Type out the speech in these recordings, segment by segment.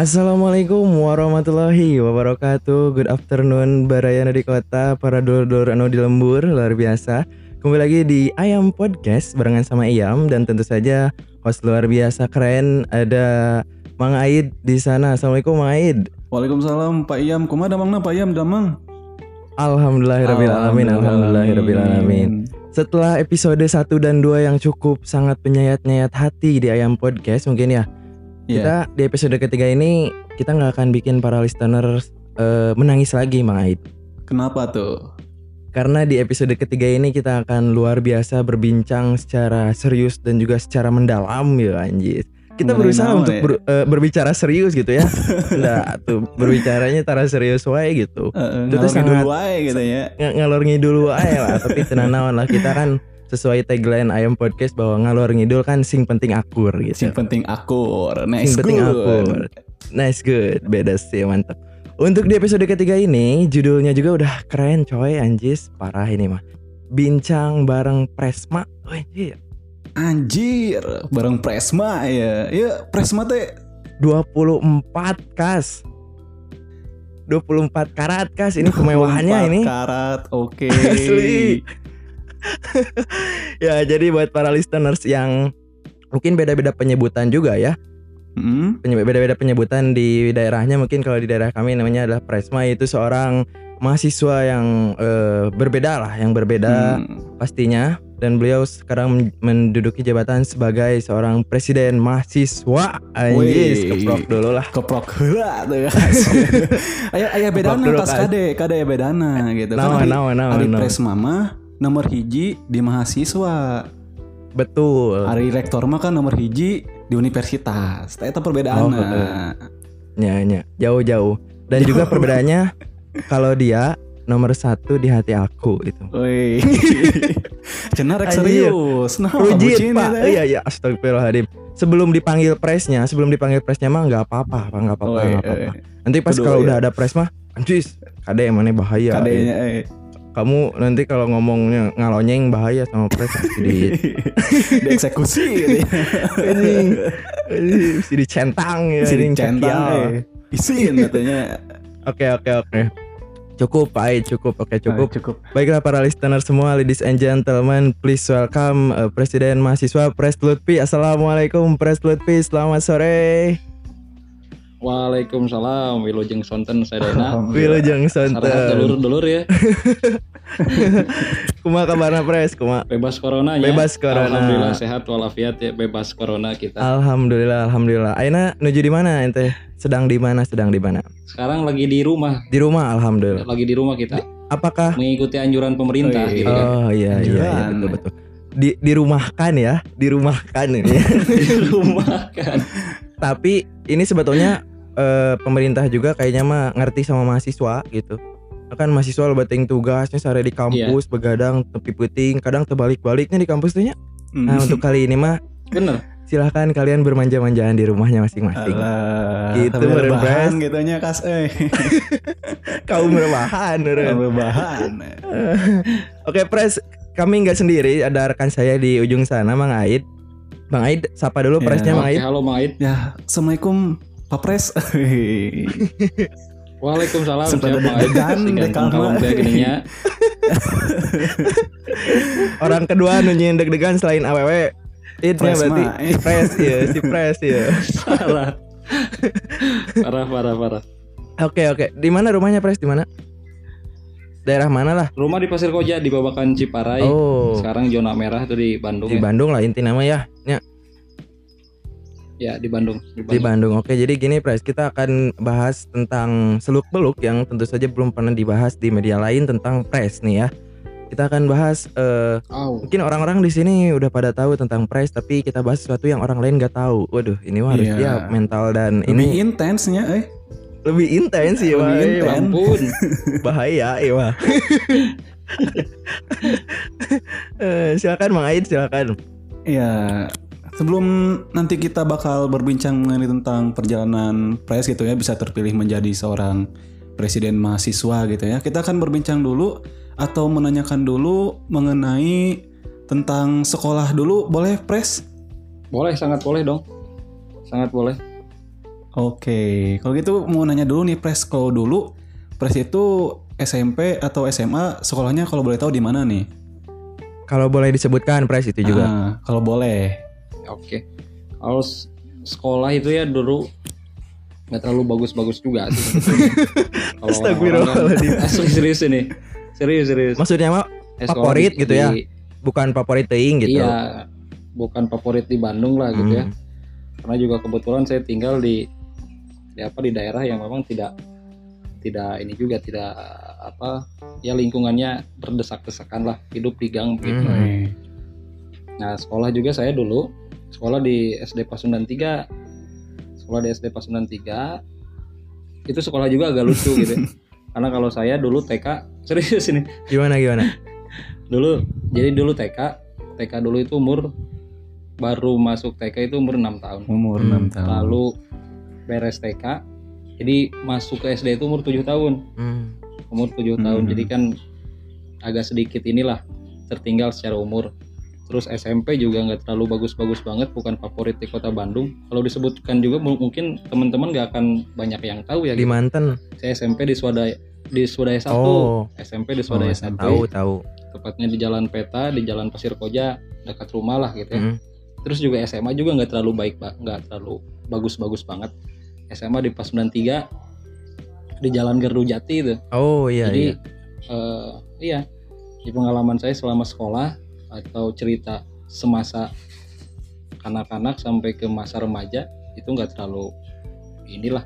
Assalamualaikum warahmatullahi wabarakatuh. Good afternoon Barayana di kota Para dulur-dulur anu di lembur Luar biasa. Kembali lagi di Ayam Podcast Barengan sama Iyam Dan tentu saja host luar biasa keren Ada Mang Aid di sana. Assalamualaikum Mang Aid. Waalaikumsalam Pak Iyam. Kumaha damangna Pak Iyam damang? Alhamdulillahirrahmanirrahim Alhamdulillahirrahmanirrahim Setelah episode 1 dan 2 yang cukup sangat penyayat-nyayat hati di Ayam Podcast mungkin ya Iya. Kita di episode ketiga ini kita nggak akan bikin para listener eh, menangis lagi Mang Aid Kenapa tuh? Karena di episode ketiga ini kita akan luar biasa berbincang secara serius dan juga secara mendalam ya anjir. Kita Mengenai berusaha untuk ya? ber- eh, berbicara serius gitu ya. Enggak tuh berbicaranya tara serius wae gitu. Heeh, Itu tuh ngalor ngidul sangat- wae gitu ya. Ng- ngalor ngidul wae lah, tapi tenang naon lah kita kan sesuai tagline Ayam Podcast bahwa ngalor ngidul kan sing penting akur gitu. Sing penting akur. Sing Nice penting good. akur. Nice good, beda sih mantap. Untuk di episode ketiga ini judulnya juga udah keren coy anjis parah ini mah. Bincang bareng Presma. Oh, anjir. Anjir, bareng Presma ya. Ya, Presma teh 24 kas. 24 karat kas ini kemewahannya 24 ini. karat. Oke. Asli. ya jadi buat para listeners yang mungkin beda-beda penyebutan juga ya. Hmm? Penye- beda-beda penyebutan di daerahnya mungkin kalau di daerah kami namanya adalah Presma itu seorang mahasiswa yang eh, berbeda lah yang berbeda Hmm. pastinya dan beliau sekarang men- menduduki jabatan sebagai seorang presiden mahasiswa anjis keprok dulu lah Keprok heula tuh. Aya aya bedana kan. kade, kade bedana gitu. Ari- naon, naon, ari naon. Presma mah nomor hiji di mahasiswa. betul. Hari rektor mah kan nomor hiji di universitas. Eta perbedaan. Oh, nya nya. Jauh-jauh. Dan juga perbedaannya kalau dia nomor satu di hati aku itu Woi. Cenah rek serius. Nah, Rujit bucin pak. ya, iya iya. Astagfirullahaladzim. Sebelum dipanggil presnya sebelum dipanggil presnya mah nggak apa-apa pak. Nggak apa-apa nggak apa-apa. eh, nanti pas kalau iya. udah ada pres mah anjis. Kade yang mana bahaya Kadenya eh. Kamu nanti kalau ngomongnya ngalonyeng bahaya sama pres jadi Dieksekusi gitu ya. ini ini mesti dicentang ya Si ini dicentang cakial. eh. Isin katanya. oke oke oke cukup Aid, cukup oke cukup Ah, cukup. baiklah para listener semua ladies and gentlemen please welcome uh, presiden mahasiswa Pres Lutfi assalamualaikum Pres Lutfi selamat sore Waalaikumsalam, Wilujeng Sonten Sedena. Wilujeng santen dulur-dulur ya, Kuma kabarna Pres kuma bebas corona ya. Bebas corona. Alhamdulillah sehat walafiat ya, bebas corona kita. Alhamdulillah alhamdulillah Aina nuju di mana ente sedang di mana sedang di mana Sekarang lagi di rumah, di rumah alhamdulillah lagi di rumah kita. apakah Mengikuti anjuran pemerintah Wih. gitu kan. Oh iya iya, iya Anjuran. betul betul. Di dirumahkan ya, dirumahkan ini. Di rumah kan. Tapi ini sebetulnya eh, pemerintah juga kayaknya mah ngerti sama mahasiswa gitu. Kan mahasiswa lo bating tugasnya sehari di kampus begadang tepi puting, kadang terbalik-baliknya di kampus tuhnya. Hmm. Nah, untuk kali ini mah Bener. silahkan kalian bermanja-manjaan di rumahnya masing-masing. Alah, Gitu, Pres. gitu nya kas eh. Kaum rebahan, meren. Rebahan. Oke, Pres, kami nggak sendiri, ada rekan saya di ujung sana, Mang Aid. Bang Aid, sapa dulu Ya. presnya Mang Aid. halo Mang Aid. Ya, Assalamualaikum Pak Pres. Waalaikumsalam, Sempat ada degan, teh gininya. Orang kedua nunjukin deg-degan selain AWW. Idnya Pres berarti si Pres ya, si Pres ya. Parah. parah, parah, parah. Oke, oke. Di mana rumahnya Pres? Di mana? Daerah mana lah? Rumah di Pasir Koja di Babakan Ciparai. Oh, Sekarang zona merah tuh di Bandung. di ya. Bandung lah inti nama ya. Ya, di Bandung. Di di Bandung. Bandung. Oke, jadi gini Pres, kita akan bahas tentang seluk-beluk yang tentu saja belum pernah dibahas di media lain tentang Pres nih ya. Kita akan bahas eh, Au. mungkin orang-orang di sini udah pada tahu tentang price tapi kita bahas sesuatu yang orang lain nggak tahu. Waduh, ini mah harus Iya. siap mental dan Lebih ini intensnya eh. lebih intens ya, Lebih intens. Iya, Ampun. bahaya ya Wah. Eh, silakan Mang Aid silakan. Ya, sebelum nanti kita bakal berbincang mengenai tentang perjalanan Pres gitu ya bisa terpilih menjadi seorang presiden mahasiswa gitu ya. Kita akan berbincang dulu atau menanyakan dulu mengenai tentang sekolah dulu boleh Pres? Boleh, sangat boleh dong. Sangat boleh. Oke, kalau gitu mau nanya dulu nih Pres kalau dulu Pres itu SMP atau SMA sekolahnya kalau boleh tahu di mana nih? Kalau boleh disebutkan price itu juga. Ah, kalau boleh. Oke. Kalau s- sekolah itu ya dulu nggak terlalu bagus-bagus juga sih. Kalau Astagfirullahaladzim. Asli serius ini. Serius serius. Maksudnya mah Eh, favorit di- gitu ya? bukan favorit teing gitu. Iya. Bukan favorit di Bandung lah gitu ya. Hmm. Karena juga kebetulan saya tinggal di di apa di daerah yang memang tidak tidak ini juga tidak apa ya lingkungannya berdesak-desakan lah hidup di gang begitu. Hmm. Nah, sekolah juga saya dulu sekolah di SD Pasundan 3. Sekolah di SD Pasundan 3 itu sekolah juga agak lucu gitu. ya. Karena kalau saya dulu TK serius ini. Gimana gimana? Dulu jadi dulu TK, TK dulu itu umur baru masuk TK itu umur 6 tahun. Umur Hmm. 6 tahun. Lalu beres TK jadi masuk ke SD itu umur 7 tahun. Hmm. Umur 7 Hmm. tahun. Jadi kan agak sedikit inilah tertinggal secara umur. Terus SMP juga nggak terlalu bagus-bagus banget, bukan favorit di kota Bandung. Kalau disebutkan juga mu- mungkin teman-teman nggak akan banyak yang tahu ya. Di gitu. Manten. Saya SMP di Swadaya di Swadaya 1. Oh, SMP di Swadaya Oh, 1. tahu tahu. Tepatnya di Jalan Peta, di Jalan Pasir Koja, dekat rumah lah gitu ya. Hmm. Terus juga SMA juga nggak terlalu baik, Pak. Nggak terlalu bagus-bagus banget. SMA di Pasundan 3 di Jalan Gardu Jati itu. Oh iya Jadi iya. eh, iya di pengalaman saya selama sekolah atau cerita semasa kanak-kanak sampai ke masa remaja itu nggak terlalu inilah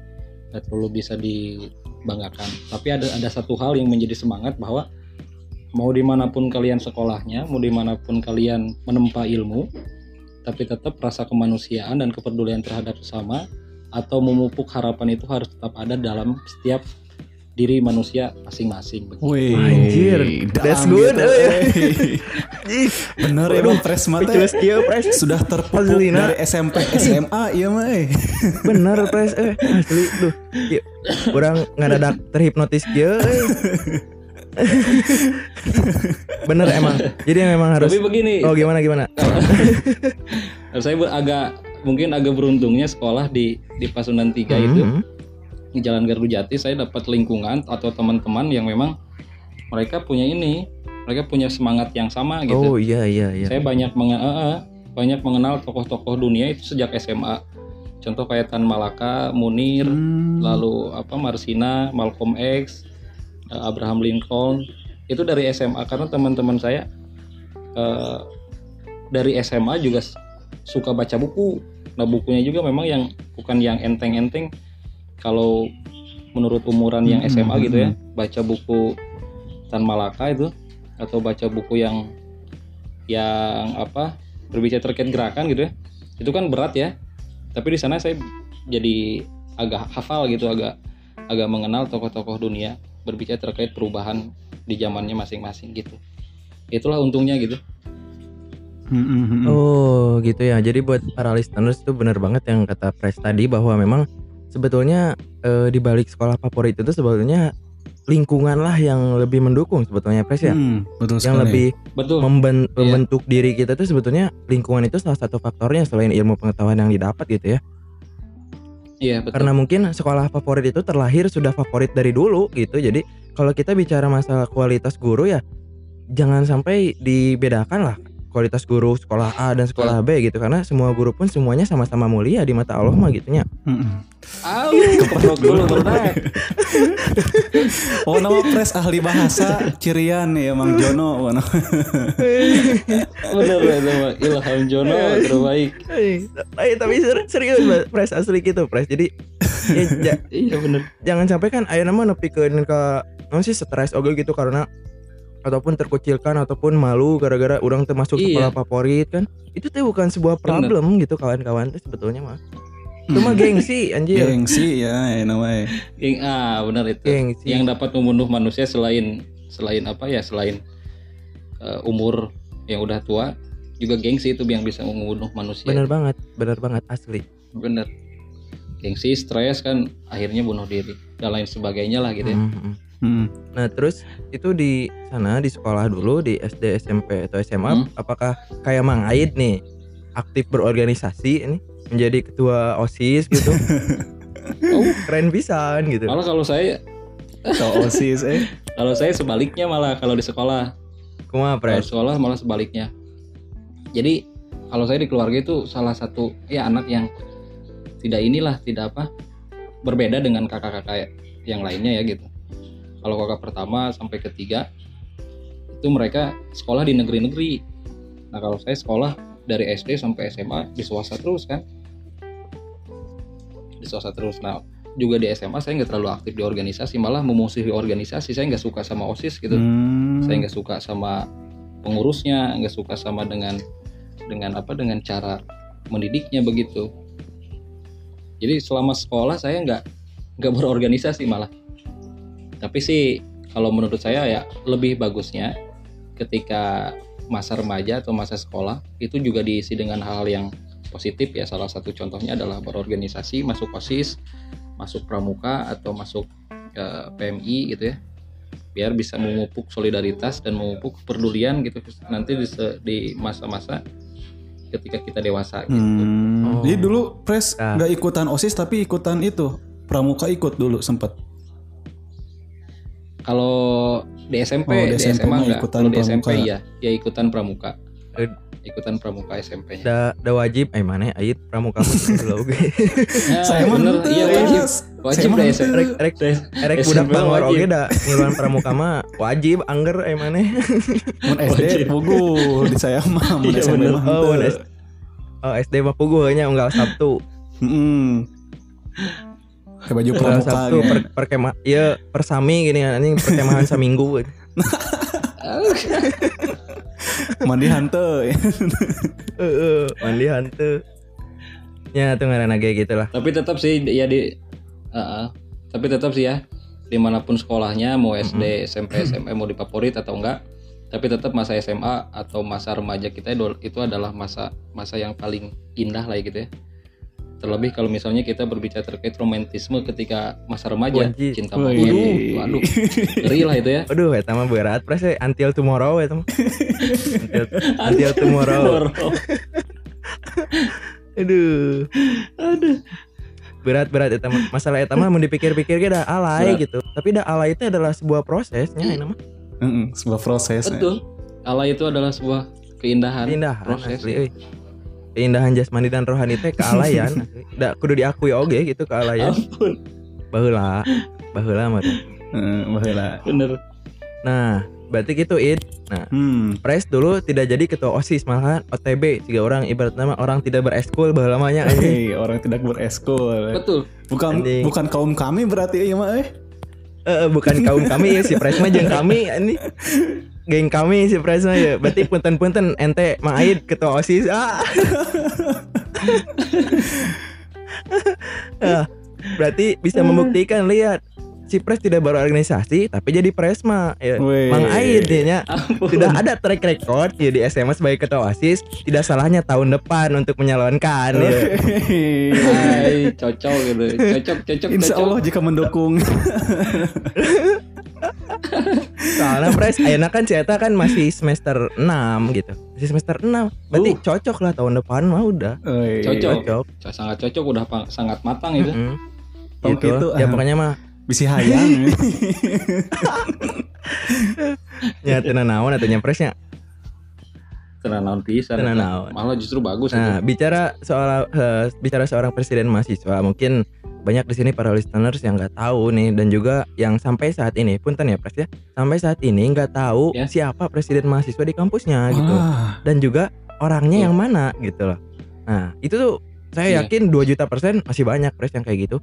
nggak terlalu bisa dibanggakan. Tapi ada ada satu hal yang menjadi semangat bahwa mau di mana pun kalian sekolahnya, mau di mana pun kalian menempa ilmu, tapi tetap rasa kemanusiaan dan kepedulian terhadap sesama atau memupuk harapan itu harus tetap ada dalam setiap diri manusia masing-masing. Wih, Anjir, that's good, gitu, Bener emang Pres mah teh Jelas kieu price. sudah terpupuk dari SMP SMA iya mah eh. Bener price eh asli duh. Kieu. Orang ngadadak terhipnotis kieu eh. Bener emang. Jadi memang harus Tapi begini, Oh gimana gimana? saya agak mungkin agak beruntungnya sekolah di di Pasundan 3 itu Hmm. Di Jalan Gardu Jati saya dapat lingkungan atau teman-teman yang memang mereka punya ini, mereka punya semangat yang sama gitu. Oh iya iya iya. Saya banyak menge- eh, banyak mengenal tokoh-tokoh dunia itu sejak SMA. Contoh kayak Tan Malaka, Munir, Hmm. lalu apa Marsina, Malcolm X, eh, Abraham Lincoln. Itu dari SMA karena teman-teman saya eh, dari SMA juga suka baca buku. Nah bukunya juga memang yang bukan yang enteng-enteng. Kalau menurut umuran yang Hmm, SMA hmm, gitu ya, baca buku Tan Malaka itu atau baca buku yang yang apa berbicara terkait gerakan gitu ya, itu kan berat ya. Tapi di sana saya jadi agak hafal gitu, agak agak mengenal tokoh-tokoh dunia berbicara terkait perubahan di zamannya masing-masing gitu. Itulah untungnya gitu. Hmm, hmm, hmm. Oh gitu ya. Jadi buat para listeners itu benar banget yang kata Pres tadi bahwa memang sebetulnya eh, di balik sekolah favorit itu sebetulnya lingkungan lah yang lebih mendukung sebetulnya Pres ya. Hmm, betul yang sekali. lebih Betul. memben- Iya. membentuk diri kita tuh sebetulnya lingkungan itu salah satu faktornya selain ilmu pengetahuan yang didapat gitu ya. Iya, betul. Karena mungkin sekolah favorit itu terlahir sudah favorit dari dulu gitu. Jadi kalau kita bicara masalah kualitas guru ya jangan sampai dibedakan lah kualitas guru sekolah A dan sekolah B gitu karena semua guru pun semuanya sama-sama mulia di mata Allah mah gitunya. Dulu berat. Oh nama Pres ahli bahasa Cirian ya Mang Jono. Oh, nama- Bener Ilham Jono terbaik. Eh, eh, tapi ser- serius pres asli gitu pres. Jadi ya, Iya bener. jangan sampai kan ayo nama nepikeun ke non sih stres oke gitu karena ataupun terkucilkan ataupun malu gara-gara orang termasuk Iya. sekolah favorit kan itu tuh bukan sebuah problem gitu kawan-kawan tuh sebetulnya mah itu mah gengsi anjir Gengsi ya ya namanya. Geng, ah benar itu. Gengsi. Yang dapat membunuh manusia selain selain apa ya selain eh, umur yang udah tua juga gengsi itu yang bisa membunuh manusia. bener banget bener banget asli Bener. Gengsi, stres kan akhirnya bunuh diri dan lain sebagainya lah gitu ya. Mm, mm. Hmm. Nah terus itu di sana di sekolah dulu di SD SMP atau SMA Hmm. apakah kayak Mang Aid nih aktif berorganisasi ini menjadi ketua osis gitu Oh, keren pisan gitu malah kalau saya Kalau OSIS eh. kalau saya sebaliknya malah kalau di sekolah kumaha Kalau sekolah malah sebaliknya. Jadi kalau saya di keluarga itu salah satu ya anak yang tidak inilah tidak apa berbeda dengan kakak-kakak yang lainnya ya gitu. Kalau kakak pertama sampai ketiga itu mereka sekolah di negeri-negeri. Nah kalau saya sekolah dari SD sampai SMA di swasta terus kan, di swasta terus. Nah juga di SMA saya nggak terlalu aktif di organisasi, malah memusuhi organisasi. Saya nggak suka sama osis gitu Hmm. saya nggak suka sama pengurusnya nggak suka sama dengan dengan apa dengan cara mendidiknya begitu jadi selama sekolah saya nggak nggak berorganisasi malah tapi sih kalau menurut saya ya lebih bagusnya ketika masa remaja atau masa sekolah itu juga diisi dengan hal-hal yang positif ya salah satu contohnya adalah berorganisasi masuk osis masuk pramuka atau masuk eh, PMI gitu ya biar bisa memupuk solidaritas dan memupuk kepedulian gitu nanti di, di masa-masa ketika kita dewasa gitu. Hmm. Oh. Jadi dulu pres Nah. nggak ikutan OSIS tapi ikutan itu pramuka ikut dulu sempet. Kalau di SMP, Oh, di di, SMP SMA mah enggak. ikutan Kalau di SMP iya, ya ikutan pramuka. Ikutan pramuka SMP-nya. da, da wajib eh mana ait pramuka dulu oge Ya, Saya mah bener, iya wajib. Wajib henteu. SMP. rek rek rek budak bangor wajib. oge da ngiluan pramuka mah wajib angger eh mana Mun SD pugu di saya mah mun Iya, SMP mah oh mun henteu. S- oh SD mah puguh nya unggal Sabtu Heeh. Kayak baju pramuka Sabtu gitu. per, perkema iya persami gini anjing perkemahan saminggu Mandi hante. Heeh, mandi hantu. Ya tuh ngaranna ge gitu lah. Tapi tetap sih ya di uh-uh. tapi tetap sih ya di mana pun sekolahnya mau SD, SMP, SMA mau di favorit atau enggak tapi tetap masa SMA atau masa remaja kita itu- itu adalah masa masa yang paling indah lah gitu ya terlebih kalau misalnya kita berbicara terkait romantisme ketika masa remaja Wajib. cinta monyet itu aduh ngeri lah itu ya Aduh, eta mah berat pres we. until tomorrow eta mah. until, until tomorrow. Aduh. aduh Berat berat eta mah. Masalah eta mah mau dipikir-pikir ge dah alay Berat. gitu. Tapi dah alay itu adalah sebuah prosesnya ini mah. Heeh, sebuah proses. ya. betul Allah itu adalah sebuah keindahan Keindahan proses asli euy. Keindahan jasmani dan rohani teh kealayan. Da kudu diakui oge gitu kealayan. ampun Baheula. Baheula mah. baheula. bener Nah, berarti gitu it. Hmm. Pres dulu tidak jadi ketua OSIS malahan OTB tiga orang ibarat nama orang tidak bereskul baheula mah nya anjing. Hei, orang tidak bereskul. betul Bukan Anjing. bukan kaum kami berarti iya mah eh. Eh, bukan kaum kami ya si Presma jeung kami ini geng kami si Presma ya. Berarti punten-punten ente Mang Aid ketua OSIS. Ah. Ah, berarti bisa membuktikan lihat si Pres tidak berorganisasi tapi jadi Presma ya. Mang Aid ya sudah ada track record ya di SMA sebagai ketua OSIS tidak salahnya tahun depan untuk menyalonkan ya. Hai, cocok gitu cocok cocok Insya cocok Allah jika mendukung. Soalnya Pres Ayeuna kan Eta kan masih semester 6 gitu Masih semester 6 Berarti Uh. cocok lah tahun depan mah udah. Cocok. Cocok sangat cocok udah sangat matang itu Mm-mm. Tong Gitu. gitu, Ya pokoknya mah Bisa hayang. Ya tenan naon atau presnya tenan naon pisan Tenan naon. malah justru bagus Nah itu bicara soal eh, Bicara seorang presiden mahasiswa Mungkin banyak di sini para listeners yang nggak tahu nih dan juga yang sampai saat ini punten ya pres ya sampai saat ini nggak tahu Ya. siapa presiden mahasiswa di kampusnya gitu Ah, dan juga orangnya Betul. yang mana gitu loh. Nah itu tuh saya Iya. yakin 2 juta persen masih banyak pres yang kayak gitu.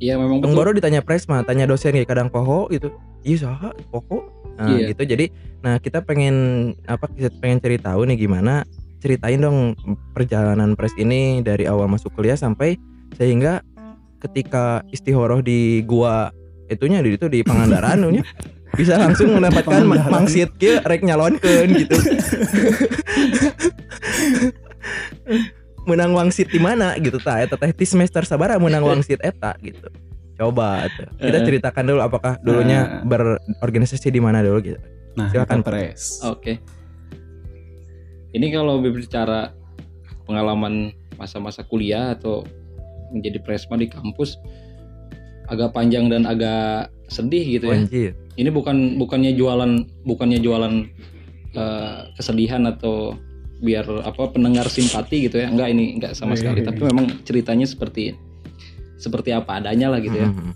Iya memang Tong betul baru ditanya pres mah, tanya dosen kayak kadang poho gitu. Iya saha poho. Nah, Iya. gitu. Jadi nah kita pengen apa kita pengen cari tahu nih gimana ceritain dong perjalanan pres ini dari awal masuk kuliah sampai sehingga ketika istihoroh di gua itunya di itu di Pangandaran bisa langsung mendapatkan mangsit kieu rek nyalonkeun gitu. menang wangsit di mana gitu tah eta teh di semester sabara menang wangsit eta gitu. Coba tuh. Kita Eh. ceritakan dulu apakah dulunya Nah. berorganisasi di mana dulu gitu. Nah, Silakan. pres. Oke. Ini kalau berbicara pengalaman masa-masa kuliah atau menjadi presma di kampus agak panjang dan agak sedih gitu ya. Anjir. Ini bukan bukannya jualan bukannya jualan eh, kesedihan atau biar apa pendengar simpati gitu ya. Enggak ini enggak sama sekali tapi memang ceritanya seperti seperti apa adanya lah gitu ya. Mhm.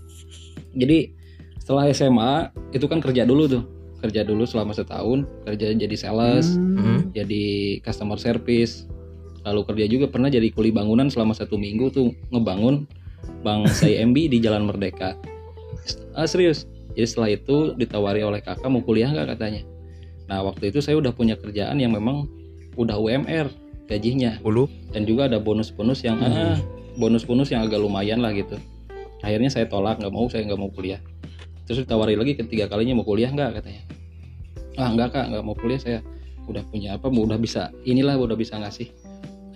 Jadi setelah SMA itu kan kerja dulu tuh. Kerja dulu selama setahun, kerja jadi sales, Hmm. jadi customer service lalu kerja juga pernah jadi kuli bangunan selama satu minggu tuh ngebangun bank CIMB di Jalan Merdeka ah, serius jadi setelah itu ditawari oleh kakak mau kuliah nggak katanya nah waktu itu saya udah punya kerjaan yang memang udah UMR gajinya. Ulu. dan juga ada bonus-bonus yang ah, bonus-bonus yang agak lumayan lah gitu. Akhirnya saya tolak nggak mau saya nggak mau kuliah. Terus ditawari lagi ketiga kalinya mau kuliah nggak? katanya. Ah nggak kak nggak mau kuliah. Saya udah punya apa udah bisa inilah udah bisa ngasih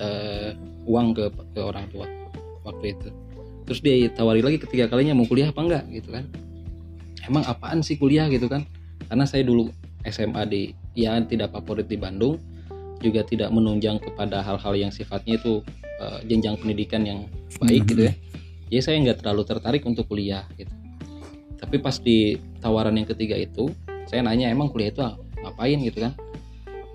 eh, uang ke ke orang tua waktu itu. Terus dia tawari lagi ketiga kalinya mau kuliah apa enggak gitu kan. Emang apaan sih kuliah? gitu kan. Karena saya dulu SMA di ya tidak favorit di Bandung juga tidak menunjang kepada hal-hal yang sifatnya itu eh, jenjang pendidikan yang baik gitu ya. Jadi saya nggak terlalu tertarik untuk kuliah gitu. Tapi pas di tawaran yang ketiga itu saya nanya emang kuliah itu ngapain? gitu kan.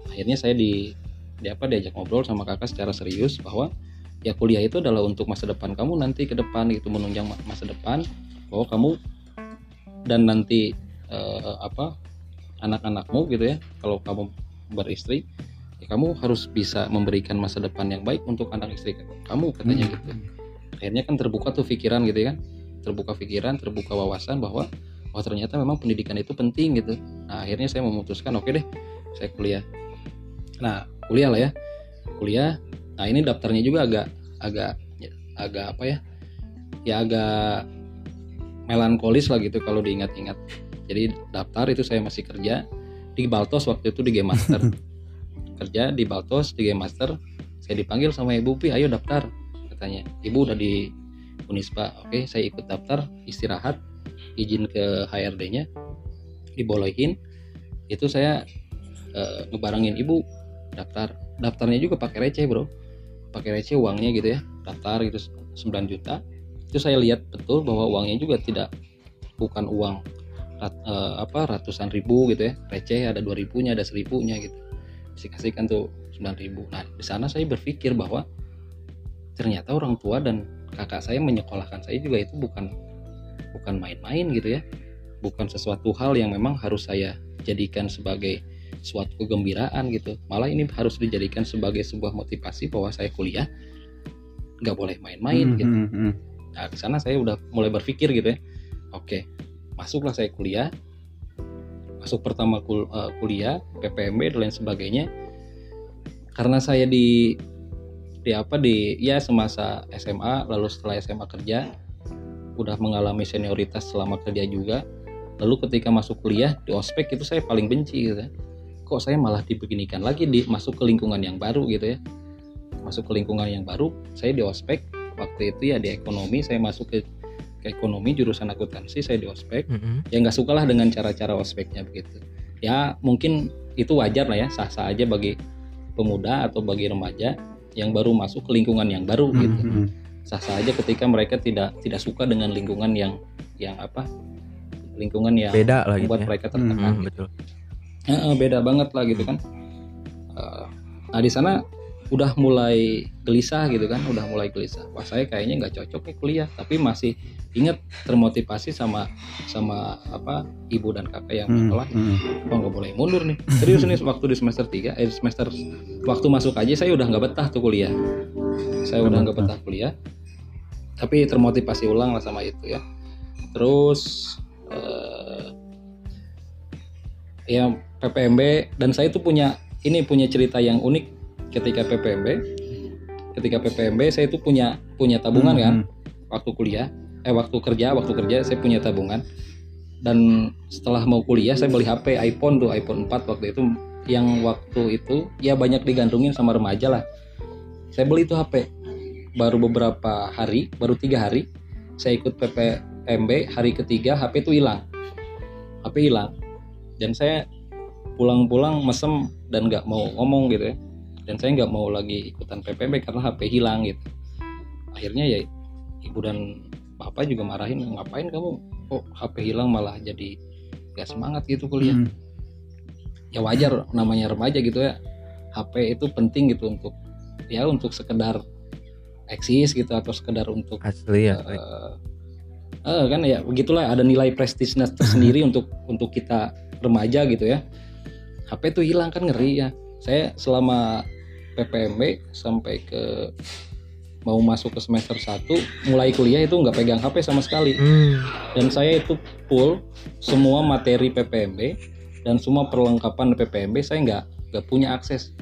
Akhirnya saya di, di apa diajak ngobrol sama kakak secara serius bahwa ya kuliah itu adalah untuk masa depan kamu nanti ke depan gitu menunjang ma- masa depan bahwa kamu dan nanti eh, apa anak-anakmu gitu ya kalau kamu beristri ya kamu harus bisa memberikan masa depan yang baik untuk anak istri kamu. Katanya gitu. Akhirnya kan terbuka tuh pikiran gitu ya kan. Terbuka pikiran terbuka wawasan bahwa wah ternyata memang pendidikan itu penting gitu. Nah akhirnya saya memutuskan oke deh saya kuliah. Nah kuliah lah ya. Kuliah. Nah ini daftarnya juga agak agak ya, agak apa ya? Ya agak melankolis lah gitu kalau diingat-ingat. Jadi daftar itu saya masih kerja di Baltos waktu itu di Game Master kerja di Baltos di Game Master saya dipanggil sama ibu pi ayo daftar katanya. Ibu udah di Unisba oke saya ikut daftar istirahat izin ke HRD-nya dibolehin itu saya eh, ngebarengin ibu daftar. Daftarnya juga pakai receh bro. Pakai receh uangnya gitu ya daftar gitu 9 juta. Itu saya lihat betul bahwa uangnya juga tidak bukan uang rat- eh, apa ratusan ribu gitu ya. Receh ada dua ribunya ada seribunya gitu dikasihkan tuh 9 ribu nah di sana saya berpikir bahwa ternyata orang tua dan kakak saya menyekolahkan saya juga itu bukan bukan main-main gitu ya bukan sesuatu hal yang memang harus saya jadikan sebagai suatu kegembiraan gitu malah ini harus dijadikan sebagai sebuah motivasi bahwa saya kuliah nggak boleh main-main gitu Hmm, hmm, hmm. Nah, di sana saya udah mulai berpikir gitu ya. Oke, masuklah saya kuliah. Masuk pertama kul- eh, kuliah, PPMB dan lain sebagainya. Karena saya di di apa di ya semasa SMA lalu setelah SMA kerja udah mengalami senioritas selama kerja juga. Lalu ketika masuk kuliah di ospek itu saya paling benci gitu ya. Kok saya malah dibeginikan lagi di masuk ke lingkungan yang baru gitu ya. Masuk ke lingkungan yang baru, saya di ospek waktu itu ya di ekonomi saya masuk ke ekonomi jurusan akuntansi saya di ospek Mhm. ya nggak sukalah dengan cara-cara ospeknya begitu ya mungkin itu wajar lah ya sah-sah aja bagi pemuda atau bagi remaja yang baru masuk ke lingkungan yang baru Hmm, gitu hmm, hmm. sah-sah aja ketika mereka tidak tidak suka dengan lingkungan yang yang apa lingkungan yang Beda lah gitu membuat ya. mereka tertekan Mhm, betul. Heeh, beda banget lah gitu kan. Eh, nah di sana udah mulai gelisah gitu kan, udah mulai gelisah. Wah saya kayaknya nggak cocok nih kuliah, tapi masih inget termotivasi sama sama apa ibu dan kakak yang Hmm, sekolah. hmm. Oh nggak boleh mundur nih. Serius nih waktu di semester 3 eh semester waktu masuk aja saya udah nggak betah tuh kuliah. Saya udah nggak betah kuliah. Tapi termotivasi ulang lah sama itu ya. Terus eh, ya PPMB dan saya tuh punya ini punya cerita yang unik ketika PPMB ketika PPMB saya itu punya punya tabungan kan. Waktu kuliah eh waktu kerja waktu kerja saya punya tabungan. Dan setelah mau kuliah saya beli HP iPhone tuh iPhone 4 waktu itu. Yang waktu itu ya banyak digantungin sama remaja lah. Saya beli tuh HP baru beberapa hari baru tiga hari saya ikut PPMB hari ketiga HP itu hilang. HP hilang. Dan saya pulang-pulang mesem dan nggak mau ngomong gitu ya dan saya nggak mau lagi ikutan PPMB karena HP hilang gitu. Akhirnya ya ibu dan bapak juga marahin ngapain kamu? Kok HP hilang malah jadi gak semangat gitu kuliah? Hmm. ya wajar namanya remaja gitu ya. HP itu penting gitu untuk ya untuk sekedar eksis gitu atau sekedar untuk Asli ya. eh eh, kan ya begitulah ada nilai prestisnya tersendiri untuk untuk kita remaja gitu ya. HP itu hilang kan ngeri ya. Saya selama PPMB sampai ke mau masuk ke semester 1 mulai kuliah itu nggak pegang HP sama sekali. Hmm. dan saya itu full semua materi PPMB dan semua perlengkapan PPMB saya nggak nggak punya akses.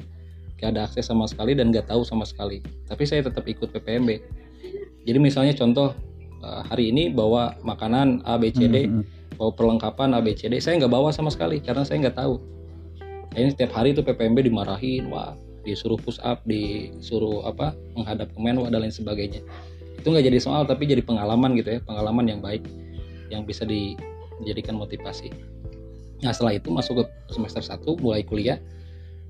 Nggak ada akses sama sekali dan nggak tahu sama sekali. Tapi saya tetap ikut PPMB jadi misalnya contoh eh, hari ini bawa makanan A B C D Hmm. bawa perlengkapan A B C D saya nggak bawa sama sekali karena saya nggak tahu. Ini setiap hari itu PPMB dimarahin wah disuruh push up disuruh apa menghadap ke menwa dan lain sebagainya. Itu nggak jadi soal tapi jadi pengalaman gitu ya pengalaman yang baik yang bisa dijadikan motivasi. Nah setelah itu masuk ke semester 1 mulai kuliah.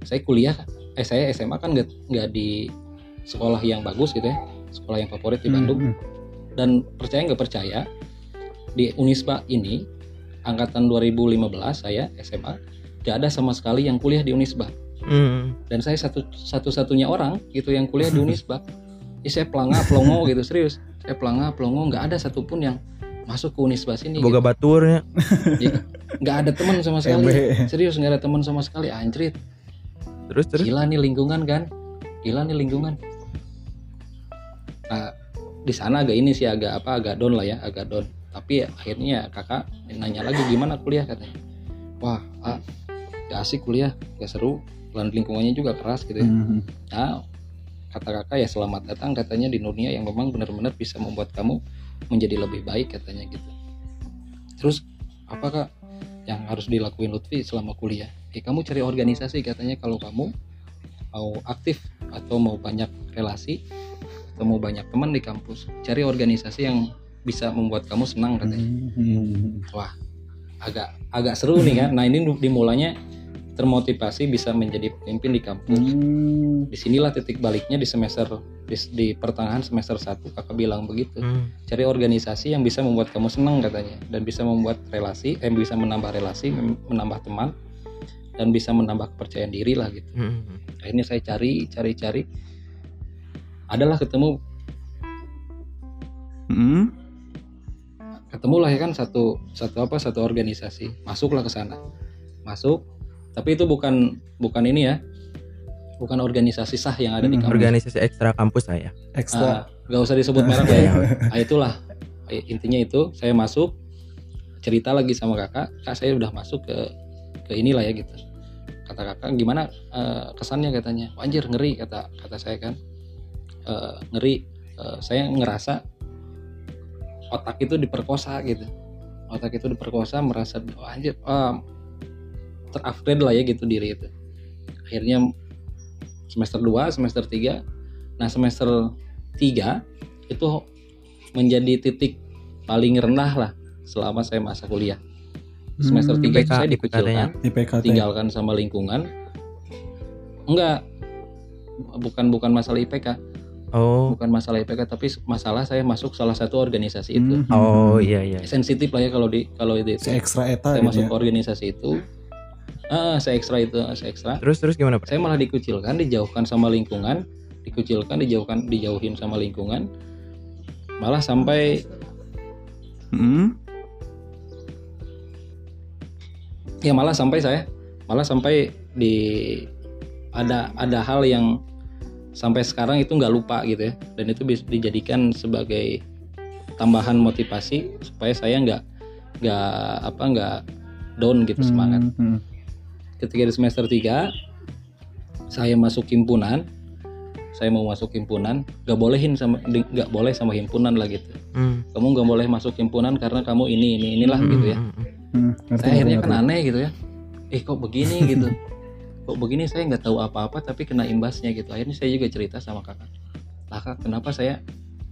Saya kuliah eh saya SMA kan nggak nggak di sekolah yang bagus gitu ya sekolah yang favorit di Bandung. Hmm. dan percaya nggak percaya di Unisba ini angkatan 2015 saya SMA gak ada sama sekali yang kuliah di Unisba Hmm. dan saya satu satu-satunya orang gitu yang kuliah di Unisba ya saya pelanga pelongo gitu serius saya pelanga pelongo nggak ada satupun yang masuk ke Unisba sini Boga gitu. baturnya. Ya, nggak ada teman sama sekali MB. serius nggak ada teman sama sekali anjrit Terus terus. gila nih lingkungan kan gila nih lingkungan nah di sana agak ini sih agak apa agak down lah ya agak down tapi ya, akhirnya kakak nanya lagi gimana kuliah katanya wah ah, gak asik kuliah gak seru dan lingkungannya juga keras gitu ya. Hmm. nah kata kakak ya selamat datang katanya di dunia yang memang benar-benar bisa membuat kamu menjadi lebih baik katanya gitu. Terus apa kak yang harus dilakuin Lutfi selama kuliah? Ya kamu cari organisasi katanya kalau kamu mau aktif atau mau banyak relasi atau mau banyak teman di kampus cari organisasi yang bisa membuat kamu senang katanya. Hmm. agak agak seru nih kan nah ini dimulainya termotivasi bisa menjadi pemimpin di kampus Hmm. di sinilah titik baliknya di semester di, di pertengahan semester 1 kakak bilang begitu Hmm. cari organisasi yang bisa membuat kamu senang katanya dan bisa membuat relasi eh bisa menambah relasi mem- menambah teman dan bisa menambah kepercayaan diri lah gitu Hmm. akhirnya saya cari cari cari adalah ketemu Hmm. ketemulah ya kan satu satu apa satu organisasi masuklah ke sana masuk tapi itu bukan bukan ini ya. Bukan organisasi sah yang ada di Hmm, kampus. Organisasi ekstra kampus saya. Ekstra. Ah, nggak usah disebut merek lah ya. Nah, itulah. Intinya itu saya masuk cerita lagi sama kakak. Kak saya udah masuk ke ke inilah ya gitu. Kata kakak gimana eh, kesannya? katanya. Anjir ngeri kata kata saya kan. Eh, ngeri. Eh, saya ngerasa otak itu diperkosa gitu. Otak itu diperkosa merasa oh, anjir ah, terupgrade lah ya gitu diri itu akhirnya semester 2 semester 3 nah semester 3 itu menjadi titik paling rendah lah selama saya masa kuliah semester Hmm. 3 itu IPK, saya dikucilkan IPK teh. tinggalkan sama lingkungan enggak bukan bukan masalah IPK Oh. bukan masalah IPK tapi masalah saya masuk salah satu organisasi itu Hmm. Oh iya iya. sensitif lah ya kalau di kalau itu Si ekstra eta saya gitu masuk ya. ke organisasi itu ah saya ekstra itu saya ekstra Terus terus gimana Pak? saya malah dikucilkan dijauhkan sama lingkungan dikucilkan dijauhkan dijauhin sama lingkungan malah sampai Hmm. ya malah sampai saya malah sampai di ada ada hal yang sampai sekarang itu nggak lupa gitu ya dan itu bisa dijadikan sebagai tambahan motivasi supaya saya nggak nggak apa nggak down gitu semangat Hmm. Ketika di semester 3 saya masuk himpunan. Saya mau masuk himpunan gak bolehin sama di- gak boleh sama himpunan lah gitu. Hmm. kamu gak boleh masuk himpunan karena kamu ini ini inilah gitu ya. Hmm, hmm, hmm. Hmm, ngerti, saya akhirnya ngerti. kan aneh gitu ya. Eh kok begini gitu? Kok begini? Saya nggak tahu apa-apa tapi kena imbasnya gitu. Akhirnya saya juga cerita sama kakak. Lah kak kenapa saya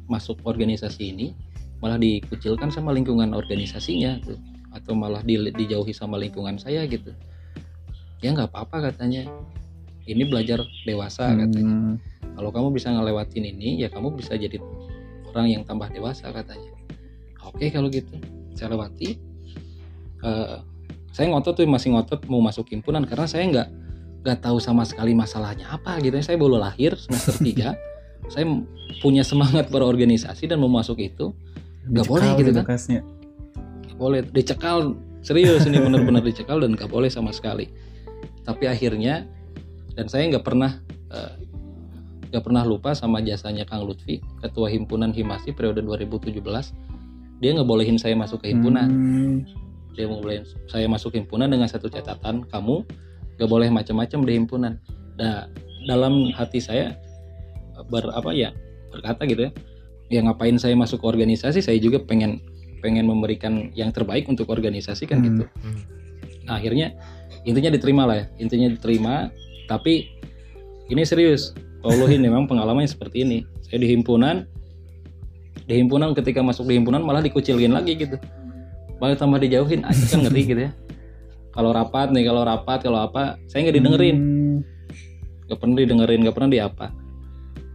masuk organisasi ini? Malah dikucilkan sama lingkungan organisasinya tuh. Atau malah di- dijauhi sama lingkungan saya gitu ya nggak apa-apa katanya. Ini belajar dewasa katanya. Hmm, kalau kamu bisa ngelewatin ini ya kamu bisa jadi orang yang tambah dewasa katanya. Oke kalau gitu. Saya lewati. Eh, saya ngotot tuh masih ngotot mau masuk himpunan karena saya nggak nggak tahu sama sekali masalahnya apa gitu ya. Saya baru lahir semester 3 saya punya semangat berorganisasi dan mau masuk itu. Nggak boleh gitu kan? Nggak boleh. Dicekal serius ini benar-benar dicekal dan nggak boleh sama sekali tapi akhirnya dan saya nggak pernah eh, nggak pernah lupa sama jasanya Kang Lutfi ketua himpunan Himasi periode 2017 dia nggak bolehin saya masuk ke himpunan Hmm, dia mau bolehin saya masuk himpunan dengan satu catatan kamu nggak boleh macam-macam di himpunan nah dalam hati saya ber apa ya berkata gitu ya ya ngapain saya masuk ke organisasi saya juga pengen pengen memberikan yang terbaik untuk organisasi kan Hmm. gitu Hmm. Nah, akhirnya intinya diterima lah ya. Intinya diterima. Tapi ini serius. Pauluhin memang pengalamannya seperti ini. Saya di himpunan di himpunan ketika masuk di himpunan malah dikucilin lagi gitu. Malah tambah dijauhin. Aja kan ngeri gitu ya. Kalau rapat nih kalau rapat kalau apa saya nggak didengerin. Hmm, nggak pernah didengerin nggak pernah diapa.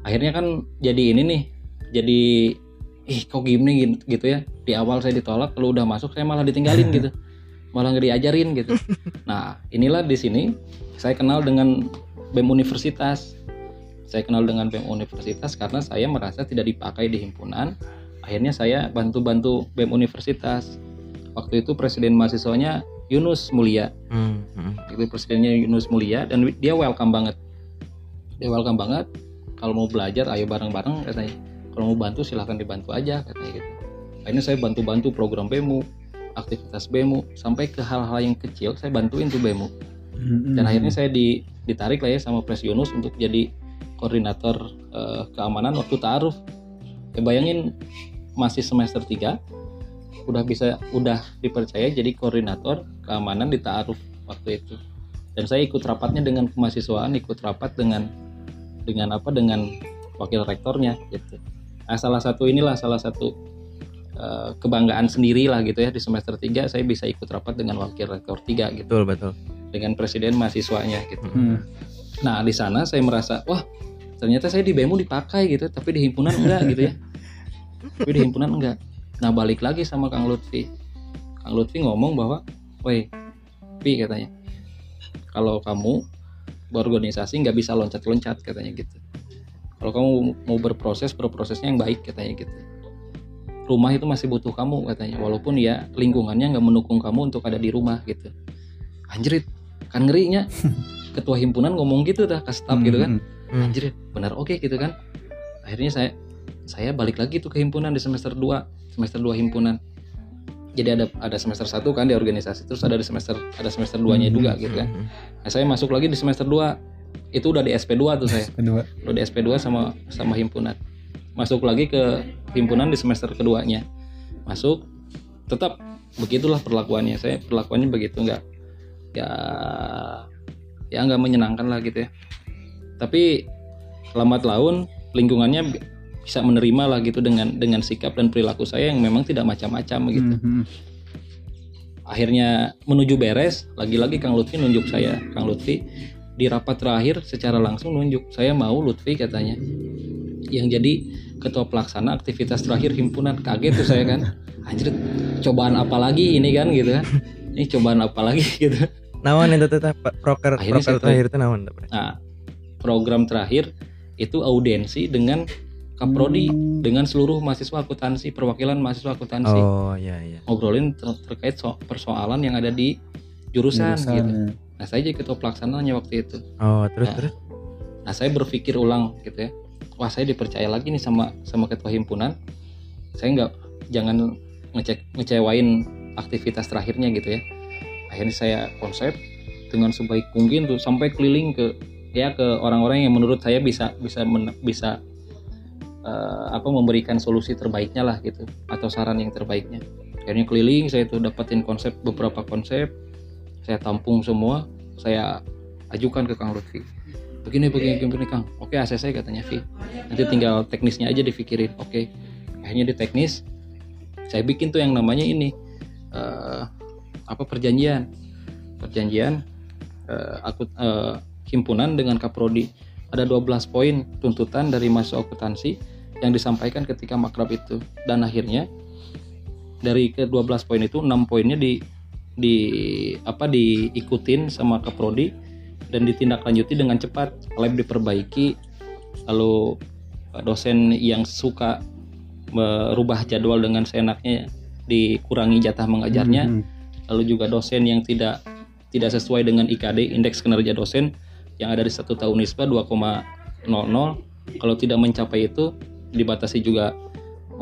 Akhirnya kan jadi ini nih jadi ih kok gini? gitu ya. Di awal saya ditolak kalau udah masuk saya malah ditinggalin gitu malah nggak diajarin gitu. Nah inilah di sini saya kenal dengan bem universitas. Saya kenal dengan bem universitas karena saya merasa tidak dipakai di himpunan. Akhirnya saya bantu-bantu bem universitas. Waktu itu presiden mahasiswanya Yunus Mulia. Hmm, hmm. itu presidennya Yunus Mulia dan dia welcome banget. Dia welcome banget. Kalau mau belajar ayo bareng-bareng katanya. Kalau mau bantu silahkan dibantu aja katanya gitu. Akhirnya saya bantu-bantu program BEMU aktivitas BEMU sampai ke hal-hal yang kecil saya bantuin tuh BEMU dan akhirnya saya di, ditarik lah ya sama Pres Yunus untuk jadi koordinator eh, keamanan waktu taaruf. Ya bayangin masih semester 3 udah bisa udah dipercaya jadi koordinator keamanan di taaruf waktu itu. Dan saya ikut rapatnya dengan kemahasiswaan ikut rapat dengan dengan apa dengan wakil rektornya gitu. Nah, salah satu inilah salah satu eh, kebanggaan sendiri lah gitu ya di semester 3 saya bisa ikut rapat dengan wakil rektor 3 gitu Betul, betul. dengan presiden mahasiswanya gitu. Hmm. Nah di sana saya merasa wah ternyata saya di BEMU dipakai gitu, tapi di himpunan enggak gitu ya. Tapi di himpunan enggak. Nah balik lagi sama Kang Lutfi. Kang Lutfi ngomong bahwa, woi, Pi katanya, kalau kamu berorganisasi nggak bisa loncat-loncat katanya gitu. Kalau kamu mau berproses, berprosesnya yang baik katanya gitu. Rumah itu masih butuh kamu katanya, walaupun ya lingkungannya nggak mendukung kamu untuk ada di rumah gitu. Anjrit, kan ngerinya. Ketua himpunan ngomong gitu dah ke staff gitu kan. Hmm. anjir benar oke gitu kan. Akhirnya saya saya balik lagi tuh ke himpunan di semester 2 semester 2 himpunan. Jadi ada ada semester 1 kan di organisasi terus ada di semester ada semester 2 nya juga gitu kan. Hmm. nah, saya masuk lagi di semester 2 itu udah di SP2 tuh saya. Kedua. udah di SP2 sama sama himpunan masuk lagi ke himpunan di semester keduanya. Masuk tetap begitulah perlakuannya. Saya perlakuannya begitu nggak ya ya nggak menyenangkan lah gitu ya. Tapi lambat laun lingkungannya bi- bisa menerima lah gitu dengan dengan sikap dan perilaku saya yang memang tidak macam-macam gitu. Hmm, hmm. akhirnya menuju beres lagi-lagi Kang Lutfi nunjuk saya. Kang Lutfi di rapat terakhir secara langsung nunjuk saya mau Lutfi katanya. Yang jadi ketua pelaksana aktivitas terakhir himpunan kaget tuh saya kan anjir cobaan apa lagi ini kan gitu kan ini cobaan apa lagi gitu Nawan itu tetap proker Akhirnya proker saya terakhir itu nawan nah program terakhir itu audiensi dengan Kaprodi Hmm. dengan seluruh mahasiswa akuntansi perwakilan mahasiswa akuntansi Oh iya iya. ngobrolin ter- terkait so- persoalan yang ada di jurusan, Jurusan, gitu. ya. Nah saya jadi ketua pelaksananya waktu itu. Oh terus Nah. terus. Nah saya berpikir ulang gitu ya. Wah saya dipercaya lagi nih sama sama ketua himpunan. Saya nggak jangan ngecek ngecewain aktivitas terakhirnya gitu ya. Akhirnya saya konsep dengan sebaik mungkin tuh sampai keliling ke ya ke orang-orang yang menurut saya bisa bisa men- bisa eh, apa memberikan solusi terbaiknya lah gitu atau saran yang terbaiknya akhirnya keliling saya tuh dapetin konsep beberapa konsep saya tampung semua saya ajukan ke Kang Lutfi begini begini begini Kang. Oke ACC katanya Vi nanti tinggal teknisnya aja dipikirin. Oke. Akhirnya di teknis saya bikin tuh yang namanya ini eh, apa perjanjian. Perjanjian eh, aku eh, himpunan dengan kaprodi ada 12 poin tuntutan dari mahasiswa akuntansi yang disampaikan ketika makrab itu. Dan akhirnya dari ke 12 poin itu 6 poinnya di di apa diikutin sama kaprodi dan ditindaklanjuti dengan cepat. Lab diperbaiki lalu eh, dosen yang suka merubah jadwal dengan seenaknya dikurangi jatah mengajarnya. Hmm. lalu juga dosen yang tidak tidak sesuai dengan IKD indeks kinerja dosen yang ada di satu tahun ISPA 2,00 kalau tidak mencapai itu dibatasi juga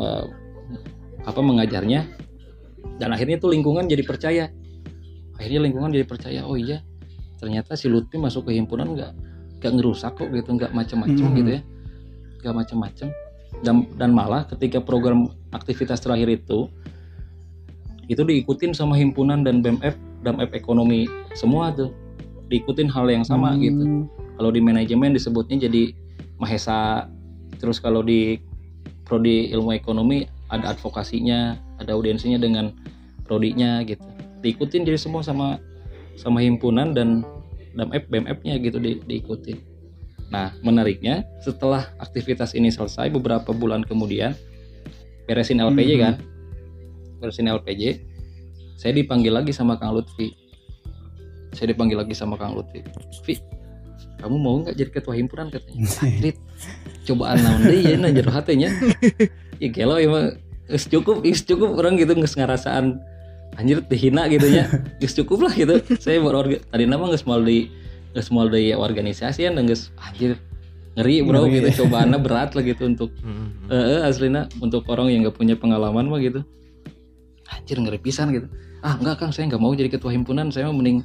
eh, apa mengajarnya. Dan akhirnya tuh lingkungan jadi percaya. Akhirnya lingkungan jadi percaya oh iya ternyata si Lutfi masuk ke himpunan nggak nggak ngerusak kok gitu nggak macem-macem Hmm. gitu ya. Nggak macem-macem. Dan dan malah ketika program aktivitas terakhir itu itu diikutin sama himpunan dan BMF BMF ekonomi semua tuh. Diikutin hal yang sama Hmm. gitu. Kalau di manajemen disebutnya jadi mahesa terus kalau di prodi ilmu ekonomi ada advokasinya ada audiensinya dengan prodinya gitu. Diikutin jadi semua sama sama himpunan dan BMF BMF-nya gitu di, diikutin nah menariknya setelah aktivitas ini selesai beberapa bulan kemudian beresin LPJ Mhm. kan? Beresin LPJ saya dipanggil lagi sama Kang Lutfi. Saya dipanggil lagi sama Kang Lutfi. Vi kamu mau nggak jadi ketua himpunan? katanya. Lit, cobaan naon deh ya nah jero hatenya ya gelo ya mah geus cukup cukup. Orang gitu geus ngarasaan anjir dihina gitu ya. Geus cukup lah gitu. Saya berorga tadi nama geus mau di geus mau di organisasi dan geus anjir ngeri bro Ngeri, gitu. Cobaannya berat lah gitu untuk Hmm. eh eh, aslina untuk orang yang nggak punya pengalaman mah gitu. Anjir ngeri pisan gitu. Ah enggak kang saya nggak mau jadi ketua himpunan. Saya mah mending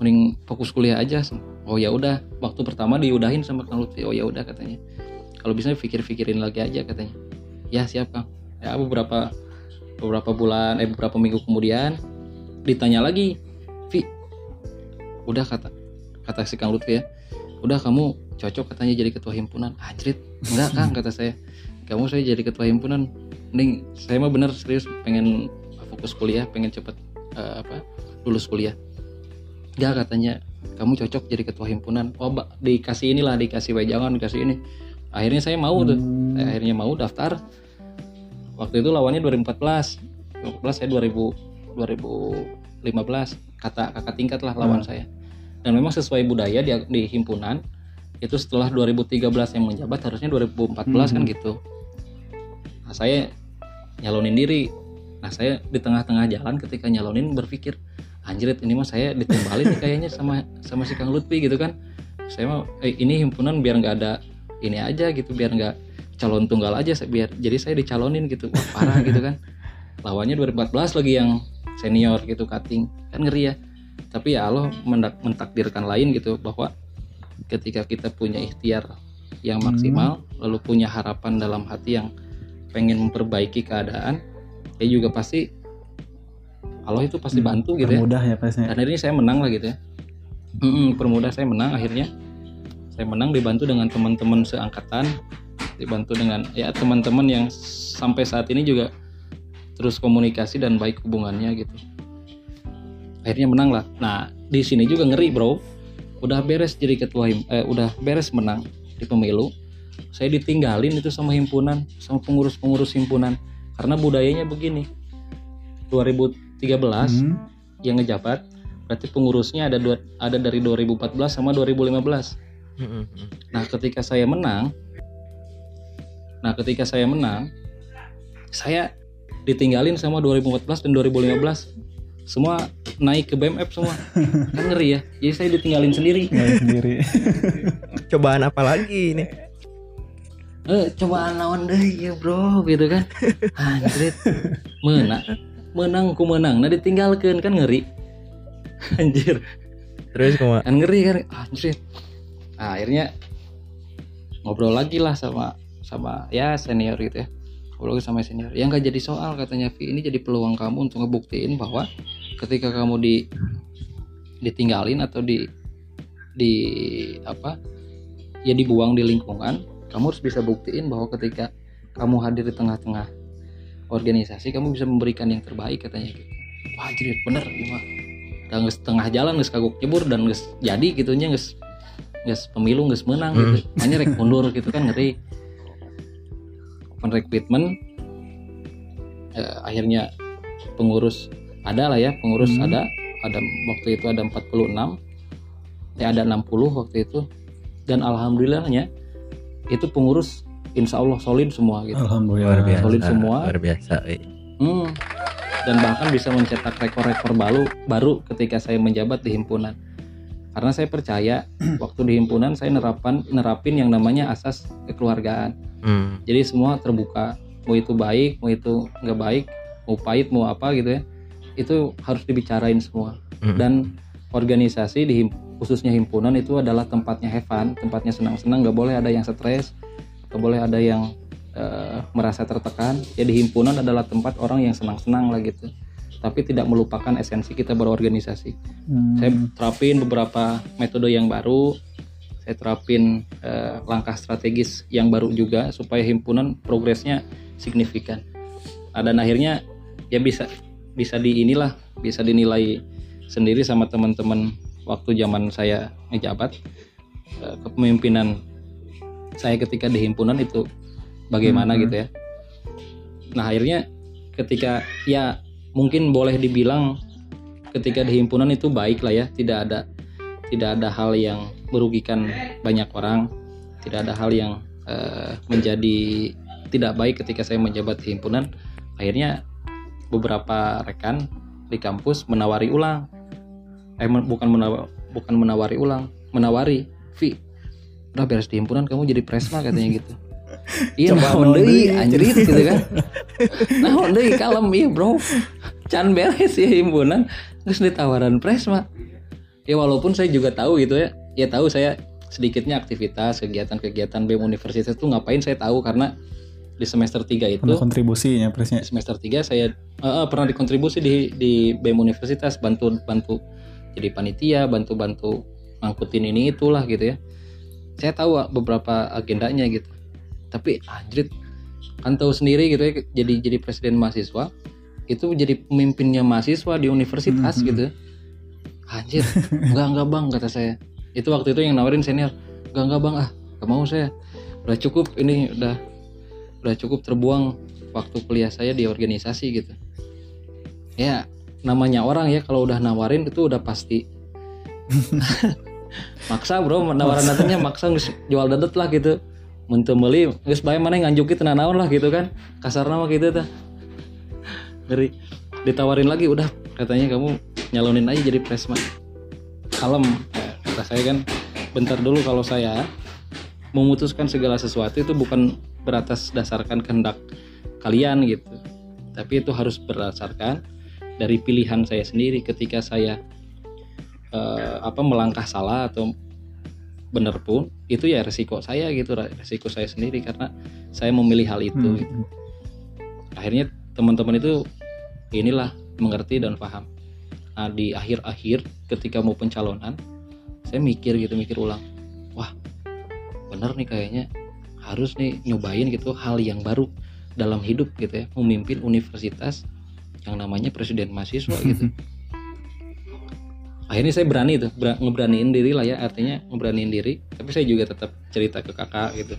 mending fokus kuliah aja. Oh ya udah. Waktu pertama diudahin sama kang Lutfi. Oh ya udah katanya. Kalau bisa pikir-pikirin lagi aja katanya. Ya siap kang. Ya beberapa beberapa bulan eh beberapa minggu kemudian ditanya lagi Vi udah kata kata si kang Lutfi ya udah kamu cocok katanya jadi ketua himpunan. Anjrit enggak kang kata saya kamu saya jadi ketua himpunan. Mending saya mah bener serius pengen fokus kuliah pengen cepet eh, apa lulus kuliah. Enggak katanya kamu cocok jadi ketua himpunan. Oh ba- dikasih inilah dikasih wejangan dikasih ini. Akhirnya saya mau tuh Hmm. Saya akhirnya mau daftar waktu itu lawannya 2014 2014 saya 2000 2015 kata kakak tingkat lah lawan Hmm. saya. Dan memang sesuai budaya di, di himpunan itu setelah 2013 yang menjabat harusnya 2014 kan Hmm. gitu. Nah saya nyalonin diri. Nah saya di tengah-tengah jalan ketika nyalonin berpikir anjir ini mah saya ditimbalin nih kayaknya sama sama si Kang Lutfi gitu kan. Saya mah eh, ini himpunan biar nggak ada ini aja gitu biar nggak calon tunggal aja biar jadi saya dicalonin gitu. Wah parah gitu kan. Lawannya 2014 lagi yang senior gitu cutting. Kan ngeri ya. Tapi ya Allah mentakdirkan lain gitu bahwa ketika kita punya ikhtiar yang maksimal lalu punya harapan dalam hati yang pengen memperbaiki keadaan ya juga pasti Allah itu pasti bantu gitu ya. ya pasnya. dan akhirnya saya menang lah gitu ya. Mm-mm, permudah saya menang akhirnya. Saya menang dibantu dengan teman-teman seangkatan dibantu dengan ya teman-teman yang sampai saat ini juga terus komunikasi dan baik hubungannya gitu. Akhirnya menang lah. Nah di sini juga ngeri bro. Udah beres jadi ketua him eh, udah beres menang di pemilu. Saya ditinggalin itu sama himpunan sama pengurus-pengurus himpunan. Karena budayanya begini. 2013 Hmm. yang ngejabat berarti pengurusnya ada dua, ada dari 2014 sama 2015 Hmm. nah ketika saya menang nah ketika saya menang saya ditinggalin sama 2014 dan 2015 semua naik ke BMF semua. Kan ngeri ya. Jadi saya ditinggalin sendiri. Nggak sendiri. Cobaan apa lagi ini? eh coba lawan deh ya bro gitu kan. Anjrit. Menang. Menang ku menang. Nah ditinggalkan. Kan ngeri. Anjir. Terus kuma? Kan ngeri kan? Anjir nah, akhirnya ngobrol lagi lah sama sama ya senior gitu ya. Ngobrol lagi sama senior. Ya nggak jadi soal katanya Vi ini jadi peluang kamu untuk ngebuktiin bahwa ketika kamu di ditinggalin atau di di apa ya dibuang di lingkungan kamu harus bisa buktiin bahwa ketika kamu hadir di tengah-tengah organisasi kamu bisa memberikan yang terbaik katanya gitu. Wah jadi bener iya dan nges tengah jalan nges kagok nyebur dan nges jadi gitunya nges nges pemilu nges menang gitu. Hanya rek mundur gitu kan ngeri open recruitment eh, akhirnya pengurus ada lah ya pengurus Hmm. ada ada waktu itu ada 46 ya ada 60 waktu itu dan alhamdulillahnya itu pengurus insya Allah solid semua gitu Alhamdulillah. luar biasa. Solid semua. Luar biasa. eh. Hmm. Dan bahkan bisa mencetak rekor-rekor baru baru ketika saya menjabat di himpunan. Karena saya percaya waktu di himpunan saya nerapkan nerapin yang namanya asas kekeluargaan. Hmm. Jadi semua terbuka, mau itu baik, mau itu nggak baik, mau pahit, mau apa gitu ya, itu harus dibicarain semua. Hmm. Dan organisasi di khususnya himpunan itu adalah tempatnya have fun, tempatnya senang-senang, nggak boleh ada yang stres, nggak boleh ada yang eh, merasa tertekan. Jadi himpunan adalah tempat orang yang senang-senang lah gitu. Tapi tidak melupakan esensi kita berorganisasi. Hmm. saya terapin beberapa metode yang baru. Saya terapin eh, langkah strategis yang baru juga supaya himpunan progresnya signifikan. Nah, dan akhirnya ya bisa bisa di inilah bisa dinilai sendiri sama teman-teman waktu zaman saya ngejabat eh, kepemimpinan saya ketika di himpunan itu bagaimana Mhm. gitu ya. Nah akhirnya ketika ya mungkin boleh dibilang ketika di himpunan itu baik lah ya. Tidak ada tidak ada hal yang merugikan banyak orang. Tidak ada hal yang eh, menjadi tidak baik ketika saya menjabat di himpunan. Akhirnya beberapa rekan di kampus menawari ulang. Eh bukan bukan menawari ulang menawari Vi udah beres di himpunan kamu jadi presma katanya gitu iya nah naon deui? anjrit gitu kan. Nah deui kalem iya bro. Can beres ya himpunan. Terus ditawaran presma ya walaupun saya juga tahu gitu ya. Ya tahu saya sedikitnya aktivitas kegiatan-kegiatan BEM universitas itu ngapain saya tahu karena di semester 3 itu Pernah kontribusinya presnya. semester 3 saya eh, eh, pernah dikontribusi di di BEM Universitas bantu bantu jadi panitia bantu bantu ngangkutin ini itulah gitu ya. Saya tahu ah, beberapa agendanya gitu tapi anjrit kan tahu sendiri gitu ya jadi jadi presiden mahasiswa itu jadi pemimpinnya mahasiswa di universitas Mhm. gitu. Anjir enggak enggak bang kata saya. Itu waktu itu yang nawarin senior enggak enggak bang ah gak mau saya. Udah cukup ini udah udah cukup terbuang waktu kuliah saya di organisasi gitu. Ya namanya orang ya kalau udah nawarin itu udah pasti. Maksa bro nawaran nantinya maksa jual dadet lah gitu Muntu meuli geus bae mana nganjuki tenan naon lah gitu kan. Kasar nama gitu tah ngeri. Ditawarin lagi udah katanya kamu nyalonin aja jadi presma kalem kata saya kan. Bentar dulu kalau saya memutuskan segala sesuatu itu bukan beratas dasarkan kehendak kalian gitu. Tapi itu harus berdasarkan dari pilihan saya sendiri ketika saya eh, apa melangkah salah atau benar pun itu ya resiko saya gitu resiko saya sendiri karena saya memilih hal itu Hmm. gitu. akhirnya teman-teman itu inilah mengerti dan paham nah di akhir-akhir ketika mau pencalonan saya mikir gitu mikir ulang wah bener nih kayaknya harus nih nyobain gitu hal yang baru dalam hidup gitu ya memimpin universitas yang namanya presiden mahasiswa gitu akhirnya saya berani tuh ber- ngeberaniin diri lah ya artinya ngeberaniin diri. Tapi saya juga tetap cerita ke kakak gitu.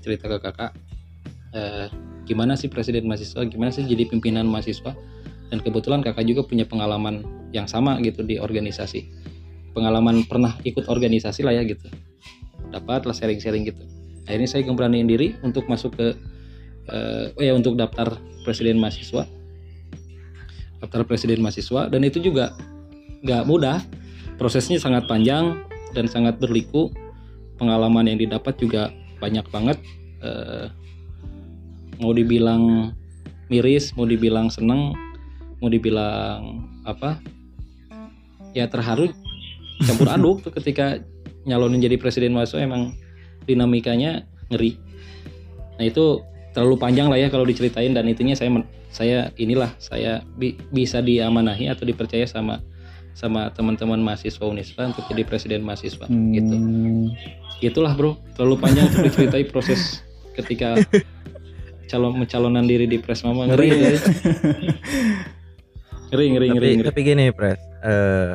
Cerita ke kakak eh, gimana sih presiden mahasiswa gimana sih jadi pimpinan mahasiswa? Dan kebetulan kakak juga punya pengalaman yang sama gitu di organisasi. Pengalaman pernah ikut organisasi lah ya gitu. Dapat lah sharing-sharing gitu. Akhirnya saya ngeberaniin diri untuk masuk ke eh, oh ya untuk daftar presiden mahasiswa. Daftar presiden mahasiswa. Dan itu juga nggak mudah. Prosesnya sangat panjang dan sangat berliku. Pengalaman yang didapat juga banyak banget. Eh, mau dibilang miris mau dibilang seneng mau dibilang apa? Ya terharu campur aduk tuh ketika nyalonin jadi presiden mahasiswa emang dinamikanya ngeri. Nah itu terlalu panjang lah ya kalau diceritain dan intinya saya saya inilah saya bi- bisa diamanahi atau dipercaya sama sama teman-teman mahasiswa Unisba untuk jadi presiden mahasiswa gitu. Hmm. itulah bro. Terlalu panjang untuk diceritai proses ketika calon mencalonan diri di Presma mah ngeri gitu ya. ngeri. Ngeri ngeri tapi ngeri tapi gini pres eh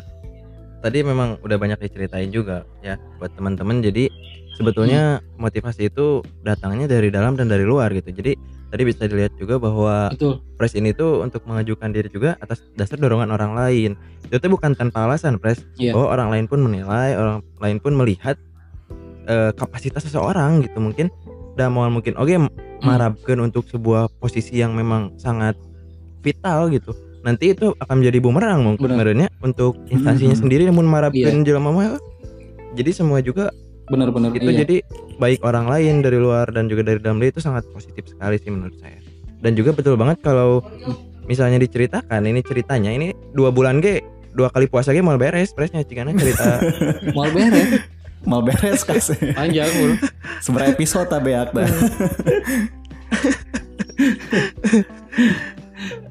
tadi memang udah banyak diceritain juga ya buat teman-teman. Jadi sebetulnya motivasi itu datangnya dari dalam dan dari luar gitu. Jadi tadi bisa dilihat juga bahwa betul. Pres ini tuh untuk mengajukan diri juga atas dasar dorongan orang lain. Itu tuh bukan tanpa alasan pres. Iya. bahwa orang lain pun menilai orang lain pun melihat eh, kapasitas seseorang gitu mungkin. Udah mau mungkin oke marabkan untuk sebuah posisi yang memang sangat vital gitu. Nanti itu akan menjadi bumerang mungkin Benar. sebenarnya untuk instansinya Mhm. sendiri namun marabkan jelema mah jadi semua juga benar-benar itu iya. jadi baik orang lain dari luar dan juga dari dalam diri itu sangat positif sekali sih menurut saya dan juga betul banget kalau misalnya diceritakan ini ceritanya ini dua bulan ge dua kali puasa ge mau beres presnya cikana cerita mau beres Mal beres kas. panjang bro Seberapa episode tabeak dah.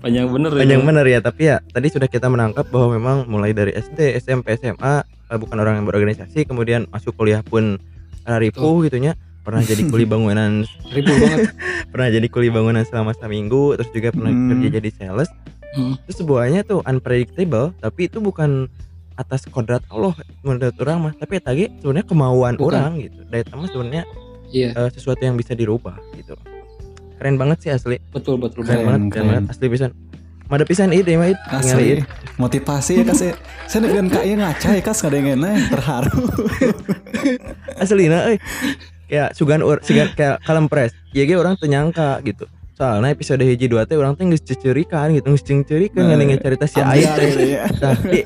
panjang bener ya, panjang bro. bener ya tapi ya tadi sudah kita menangkap bahwa memang mulai dari SD SMP SMA eh, bukan orang yang berorganisasi kemudian masuk kuliah pun ripuh gitunya. Pernah jadi kuli bangunan ribu banget. Pernah jadi kuli bangunan selama seminggu terus juga pernah Hmm. kerja jadi sales. Hmm. itu semuanya tuh unpredictable tapi itu bukan atas kodrat Allah menurut orang mah. Tapi tadi sebenarnya kemauan Bukan. orang gitu. Dari mah sebenarnya iya. eh, sesuatu yang bisa dirubah gitu. Keren banget sih asli. Betul betul. Keren, Keren, banget keren, keren. banget. Asli pisan Mada pisan ide mah it Asli motivasi ya kas. ya. Saya dengan kak ya ngaca ya kas kadang-kadang terharu. aslina euy kayak sugan ur sugan kayak kalem pres ya ge orang teu nyangka gitu soalnya episode hiji dua teh orang teh geus cecerikan gitu geus cengcerikeun Nah, ngeuningin cerita si gitu ya. tapi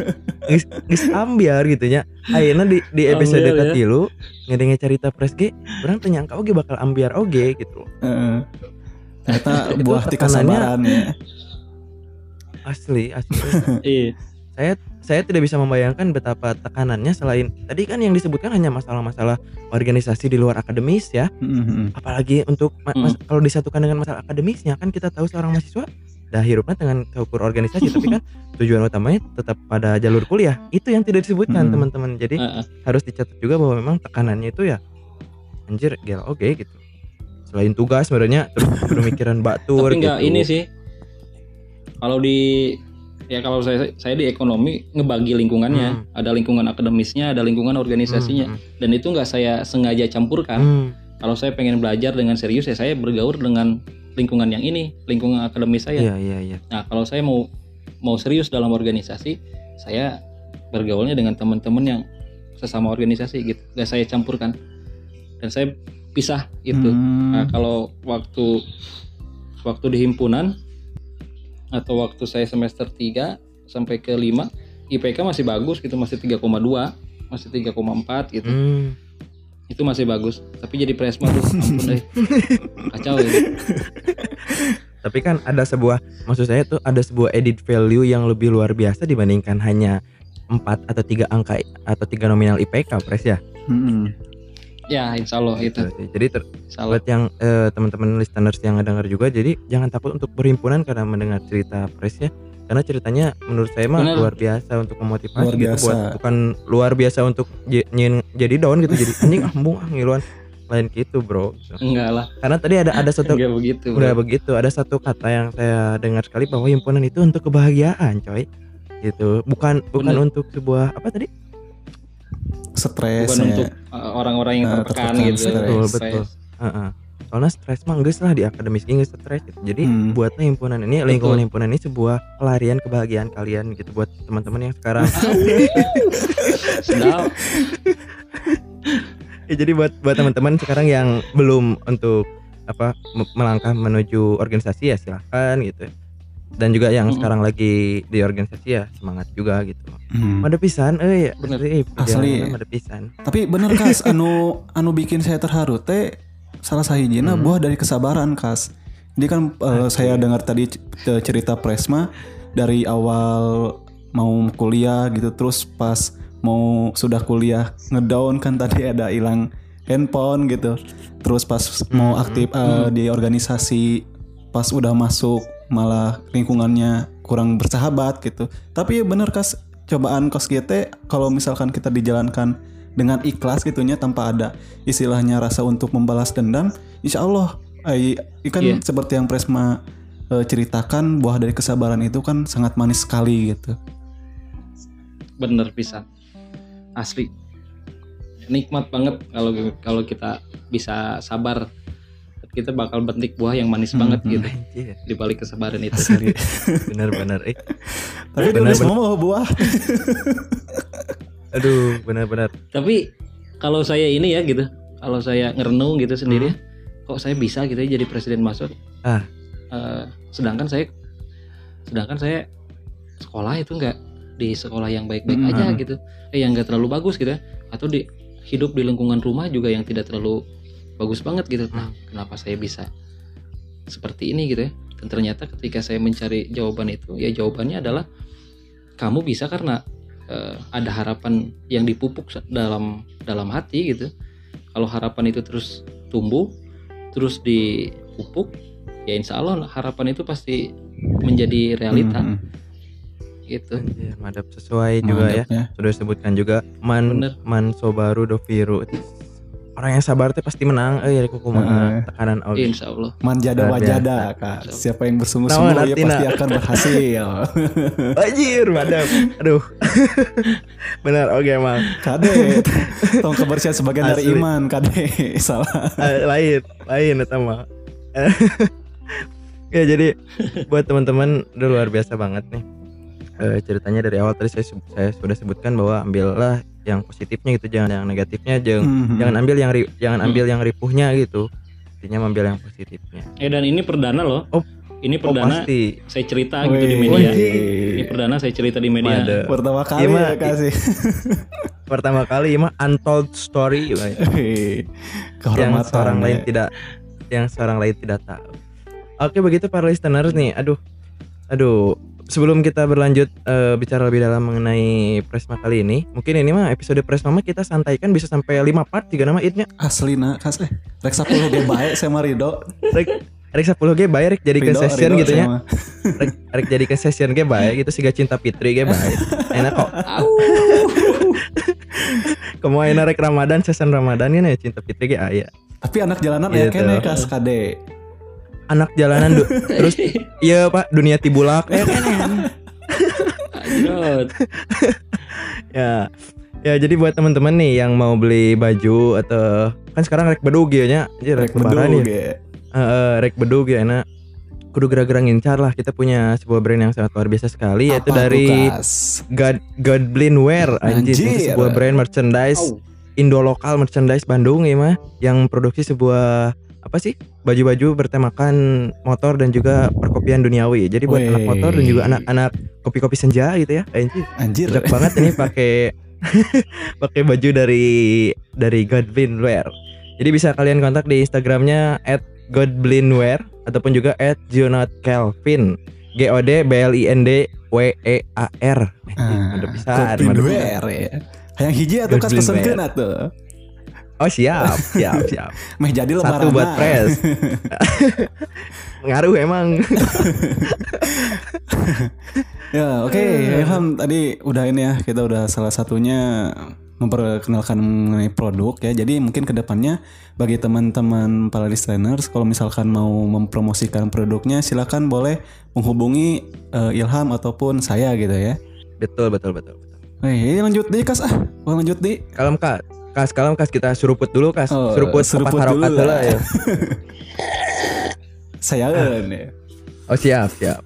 geus geus ambiar gitu nya ayeuna di di episode ya. katilu ngedengen cerita pres ge urang teu nyangka oge bakal ambiar oge gitu Heeh. Ternyata Itu buah ti tekanannya- kesabaran ya. Asli asli iya saya saya tidak bisa membayangkan betapa tekanannya selain tadi kan yang disebutkan hanya masalah-masalah organisasi di luar akademis ya Mhm. apalagi untuk Hmm. mas- kalau disatukan dengan masalah akademisnya kan kita tahu seorang mahasiswa dah hirupnya dengan keukur organisasi tapi kan tujuan utamanya tetap pada jalur kuliah itu yang tidak disebutkan Hmm. teman-teman jadi Heeh. harus dicatat juga bahwa memang tekanannya itu ya anjir gel oke gitu selain tugas sebenarnya terus pemikiran batur tapi gitu. ini sih kalau di ya kalau saya saya di ekonomi ngebagi lingkungannya. Hmm. ada lingkungan akademisnya ada lingkungan organisasinya. Hmm, dan itu nggak saya sengaja campurkan. Hmm, kalau saya pengen belajar dengan serius ya saya bergaul dengan lingkungan yang ini lingkungan akademis saya. Iya iya iya. Nah kalau saya mau mau serius dalam organisasi saya bergaulnya dengan teman-teman yang sesama organisasi gitu. Nggak saya campurkan. Dan saya pisah itu Hmm. Nah, kalau waktu waktu di himpunan atau waktu saya semester 3 sampai ke 5 IPK masih bagus gitu, masih 3,2, masih 3,4 gitu. Hmm. Itu masih bagus. Tapi jadi presma tuh ampun deh. Kacau ya. Tapi kan ada sebuah maksud saya tuh ada sebuah edit value yang lebih luar biasa dibandingkan hanya empat atau tiga angka atau tiga nominal IPK pres ya. Mhm. Ya, insya Allah itu. Gitu sih. Jadi ter- Insya Allah. buat yang eh, teman-teman listeners yang dengar juga jadi jangan takut untuk berhimpunan karena mendengar cerita pres ya. Karena ceritanya menurut saya mah luar biasa untuk memotivasi Luar gitu biasa. buat bukan luar biasa untuk nyin- jadi down gitu jadi anjing ah embung ah ngiluan lain gitu bro gitu. Enggak lah, karena tadi ada ada satu enggak begitu. bro. udah begitu ada satu kata yang saya dengar sekali bahwa himpunan itu untuk kebahagiaan coy gitu bukan bukan Bener. untuk sebuah apa tadi Stres Bukan ya. untuk uh, orang-orang yang Nah, tertekan tertekan, gitu. stres. Betul, betul. Heeh. soalnya stres mah geus lah di akademis ini geus stres gitu. jadi Hmm. buatlah himpunan ini lingkungan himpunan ini sebuah pelarian kebahagiaan kalian gitu buat teman-teman yang sekarang ya, jadi buat buat teman-teman sekarang yang belum untuk apa me- melangkah menuju organisasi ya silahkan gitu dan juga yang Mm-mm. sekarang lagi di organisasi ya semangat juga gitu Hmm. Mada pisan euy Bener. asli Asli. perjalanan mada pisan Tapi bener kas anu anu bikin saya terharu teh salah sahijina Hmm. buah dari kesabaran kas. Jadi kan eh, saya dengar tadi cerita Presma dari awal mau kuliah gitu terus pas mau sudah kuliah ngedown kan tadi ada hilang handphone gitu terus pas mau aktif eh, di organisasi pas udah masuk malah lingkungannya kurang bersahabat gitu. Tapi ya bener kas. Cobaan kos GT kalau misalkan kita dijalankan dengan ikhlas gitunya tanpa ada istilahnya rasa untuk membalas dendam insya Allah eh, kan Iya. seperti yang Presma eh, ceritakan buah dari kesabaran itu kan sangat manis sekali gitu. Bener bisa asli. Nikmat banget kalau kalau kita bisa sabar kita bakal bentik buah yang manis banget Hmm, gitu. Anjir, di balik kesabaran itu. Bener-bener. Eh, tapi Benar, mau buah. Aduh, bener-bener. tapi kalau saya ini ya gitu kalau saya ngerenung gitu sendiri Hmm. kok saya bisa gitu ya jadi presiden masuk? Ah. Eh, sedangkan saya sedangkan saya sekolah itu nggak di sekolah yang baik-baik Hmm. aja gitu. Eh yang nggak terlalu bagus gitu ya. Atau di hidup di lingkungan rumah juga yang tidak terlalu bagus banget gitu. Nah kenapa saya bisa seperti ini gitu ya? Dan ternyata ketika saya mencari jawaban itu ya jawabannya adalah kamu bisa karena eh, ada harapan yang dipupuk dalam dalam hati gitu. Kalau harapan itu terus tumbuh terus dipupuk ya insya Allah harapan itu pasti menjadi realita. Hmm, gitu. Anjir, madap sesuai juga ya. Sudah disebutkan juga. Man Bener. man sobaru do viru. Orang yang sabar teh pasti menang. Eh, ya kuku mah Heeh. tekanan Ya, audio. insya Allah Manjada wajada biasa. kak. Siapa yang bersungguh-sungguh ya pasti akan berhasil. Anjir, madap. Aduh. Benar, oke emang. Kade, tong kebersihan sebagian dari iman. Kade, salah. Eh, lain, lain eta mah. ya jadi buat teman-teman udah luar biasa banget nih. Eh, ceritanya dari awal tadi saya, saya sudah sebutkan bahwa ambillah yang positifnya gitu, jangan yang negatifnya, jangan Mhm. jangan ambil yang ri- jangan ambil yang ripuhnya gitu. Intinya mengambil yang positifnya. eh dan ini perdana loh Oh, ini Oh perdana pasti. saya cerita gitu di media Wih. ini perdana saya cerita di media Waduh. Pertama kali Iya, ya kasih. Pertama kali mah untold story yang Kehormatan. seorang lain ya. tidak yang seorang lain tidak tahu. Oke begitu para listeners nih, aduh, aduh. Sebelum kita berlanjut eh, bicara lebih dalam mengenai Presma kali ini, mungkin ini mah episode Presma mah kita santaikan bisa sampai 5 part juga nama itnya. Asli nak kas eh. Rek 10 ge bae sama Rido. Rek rek 10 ge bae rek jadi Rido, session Rido gitu ya. Rek, rek jadi session ge bae gitu siga cinta Fitri ge bae. Enak kok. Kamu enak rek Ramadan session Ramadan kan ya cinta Fitri ge aya. Tapi anak jalanan ya Gitu. kene kas kade. Anak jalanan du- terus iya Pak dunia tibulak eh, ya ya jadi buat teman-teman nih yang mau beli baju atau kan sekarang rek bedug ya nya Anjir, rek Rek bedug ya. Heeh, rek bedug ya enak kudu gerak-gerak ngincar lah kita punya sebuah brand yang sangat luar biasa sekali yaitu Apa dari Kas? God Godblin Wear anjir, itu Anjir. sebuah brand merchandise Au. Indo lokal merchandise Bandung ya mah yang produksi sebuah apa sih baju-baju bertemakan motor dan juga perkopian duniawi jadi buat Wey. anak motor dan juga anak-anak kopi-kopi senja gitu ya anjir Anjir. cocok banget ini pakai pakai baju dari dari Godblinwear. Jadi bisa kalian kontak di Instagramnya @godblinwear ataupun juga @jonatkelvin. G O D B L I N D W E A R. Ah, Mantap pisan, Kopi mantap duer ya. Hayang hiji atuh kas pesenkeun Wear. atuh. Oh siap, siap, siap. Meh jadi lebaran. Satu buat pres. Ngaruh emang. Ya, oke. Ilham tadi udah ini ya, kita udah salah satunya memperkenalkan mengenai produk ya. Jadi mungkin ke depannya bagi teman-teman para listeners kalau misalkan mau mempromosikan produknya silakan boleh menghubungi eh, Ilham ataupun saya gitu ya. betul, betul, betul. betul. Eh, lanjut di kas ah. Lanjut di. Kalem kas, kas kalem kas kita suruput dulu kas. Oh, suruput harokat dulu dulu lah. ya. Saya ya. Oh siap, siap.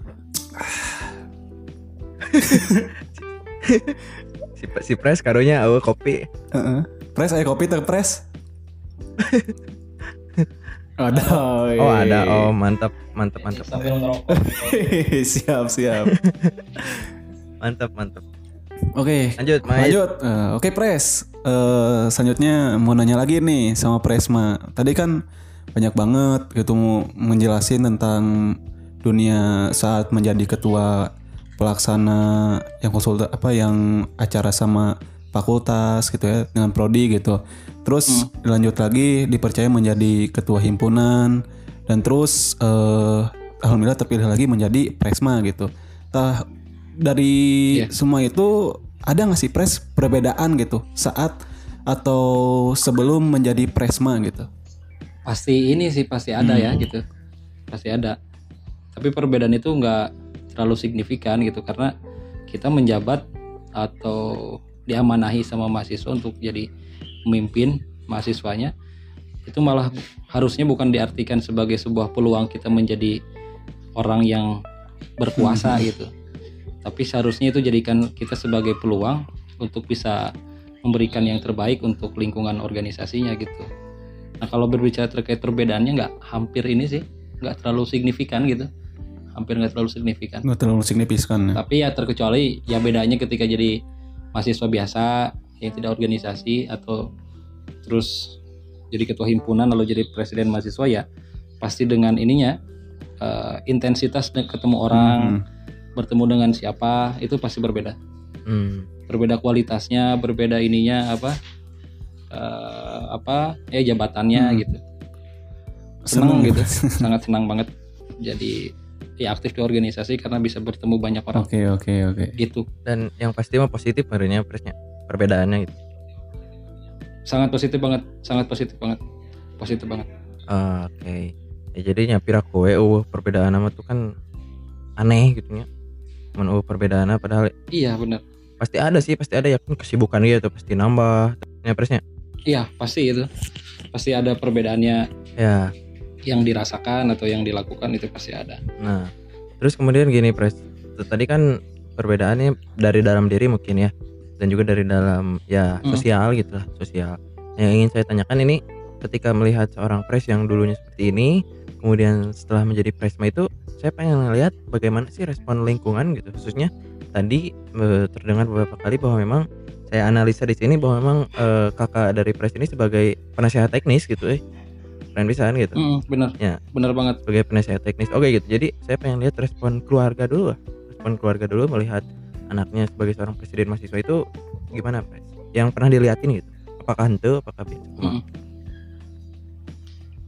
si, si pres karunya oh kopi. Heeh. Pres ayo kopi teh pres. Ada. Oh ada, oh mantap, mantap, mantap, sambil ngerokok siap siap. mantap, mantap. Oke. Lanjut, Mai. Lanjut. Eh, Oke Pres. Eh, selanjutnya mau nanya lagi nih sama Presma. Tadi kan banyak banget gitu menjelasin tentang dunia saat menjadi ketua pelaksana yang konsulta apa yang acara sama fakultas gitu ya dengan prodi gitu. Terus lanjut lagi dipercaya menjadi ketua himpunan dan terus eh, alhamdulillah terpilih lagi menjadi presma gitu. Tah dari Iya. semua itu ada nggak sih pres perbedaan gitu? Saat atau sebelum menjadi presma gitu? pasti ini sih pasti ada ya gitu. Pasti ada. Tapi perbedaan itu nggak terlalu signifikan gitu karena kita menjabat atau diamanahi sama mahasiswa untuk jadi pemimpin mahasiswanya. Itu malah harusnya bukan diartikan sebagai sebuah peluang kita menjadi orang yang berkuasa gitu tapi seharusnya itu jadikan kita sebagai peluang untuk bisa memberikan yang terbaik untuk lingkungan organisasinya gitu Nah kalau berbicara terkait perbedaannya nggak hampir ini sih nggak terlalu signifikan gitu, hampir nggak terlalu signifikan. Nggak terlalu signifikan ya. Tapi ya terkecuali ya bedanya ketika jadi mahasiswa biasa yang tidak organisasi atau terus jadi ketua himpunan lalu jadi presiden mahasiswa ya pasti dengan ininya eh, intensitas ketemu orang Hmm. Bertemu dengan siapa itu pasti berbeda Hmm. berbeda kualitasnya berbeda ininya apa eh, apa ya jabatannya Hmm. gitu senang Seneng. gitu sangat senang banget jadi ya aktif di organisasi karena bisa bertemu banyak orang Oke oke oke. gitu Dan yang pasti mah positif barunya presnya perbedaannya gitu. sangat positif banget sangat positif banget positif banget Oke. Ya jadinya pira kowe uh perbedaan nama tuh kan aneh gitu nya. Men uh perbedaan padahal iya benar pasti ada sih, pasti ada ya kan kesibukan gitu pasti nambah. Ya presnya. iya pasti itu pasti ada perbedaannya Ya. yang dirasakan atau yang dilakukan itu pasti ada Nah, terus kemudian gini pres. Tadi kan perbedaannya dari dalam diri mungkin ya dan juga dari dalam ya Hmm. sosial gitu lah, sosial. Yang ingin saya tanyakan ini ketika melihat seorang pres yang dulunya seperti ini, kemudian setelah menjadi presma itu saya pengen ngelihat bagaimana sih respon lingkungan gitu khususnya tadi eh, terdengar beberapa kali bahwa memang saya analisa di sini bahwa memang eh, kakak dari pres ini sebagai penasehat teknis gitu eh keren pisan gitu Mm, benar Ya. benar banget sebagai penasehat teknis. Oke gitu. Jadi saya pengen lihat respon keluarga dulu lah. Respon keluarga dulu melihat anaknya sebagai seorang presiden mahasiswa itu gimana, Pres? Yang pernah diliatin gitu. Apakah ente, apakah biasa? Mm.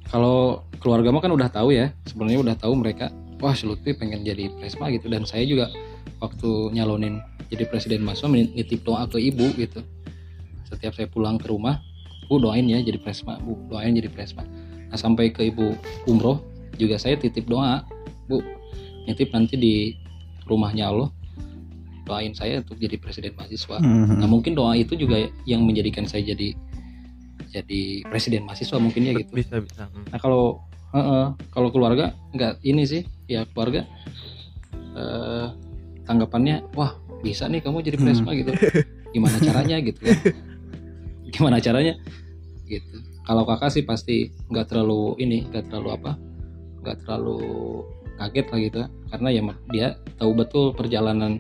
Kalau keluarga mah kan udah tahu ya sebenarnya udah tahu mereka wah si Lutfi pengen jadi presma gitu. Dan saya juga waktu nyalonin jadi presiden mahasiswa nitip doa ke ibu gitu. Setiap saya pulang ke rumah bu doain ya jadi presma bu doain jadi presma. Nah sampai ke ibu umroh juga saya titip doa bu nitip nanti di rumahnya Allah doain saya untuk jadi presiden mahasiswa. Mhm. Nah mungkin doa itu juga yang menjadikan saya jadi jadi presiden mahasiswa mungkin ya gitu. Bisa bisa. Hmm. Nah kalau heeh, kalau keluarga nggak ini sih ya keluarga eh, tanggapannya wah bisa nih kamu jadi presma gitu. Gimana caranya gitu kan? Gimana caranya? Gitu. Kalau kakak sih pasti nggak terlalu ini nggak terlalu apa nggak terlalu kaget lah gitu karena ya dia tahu betul perjalanan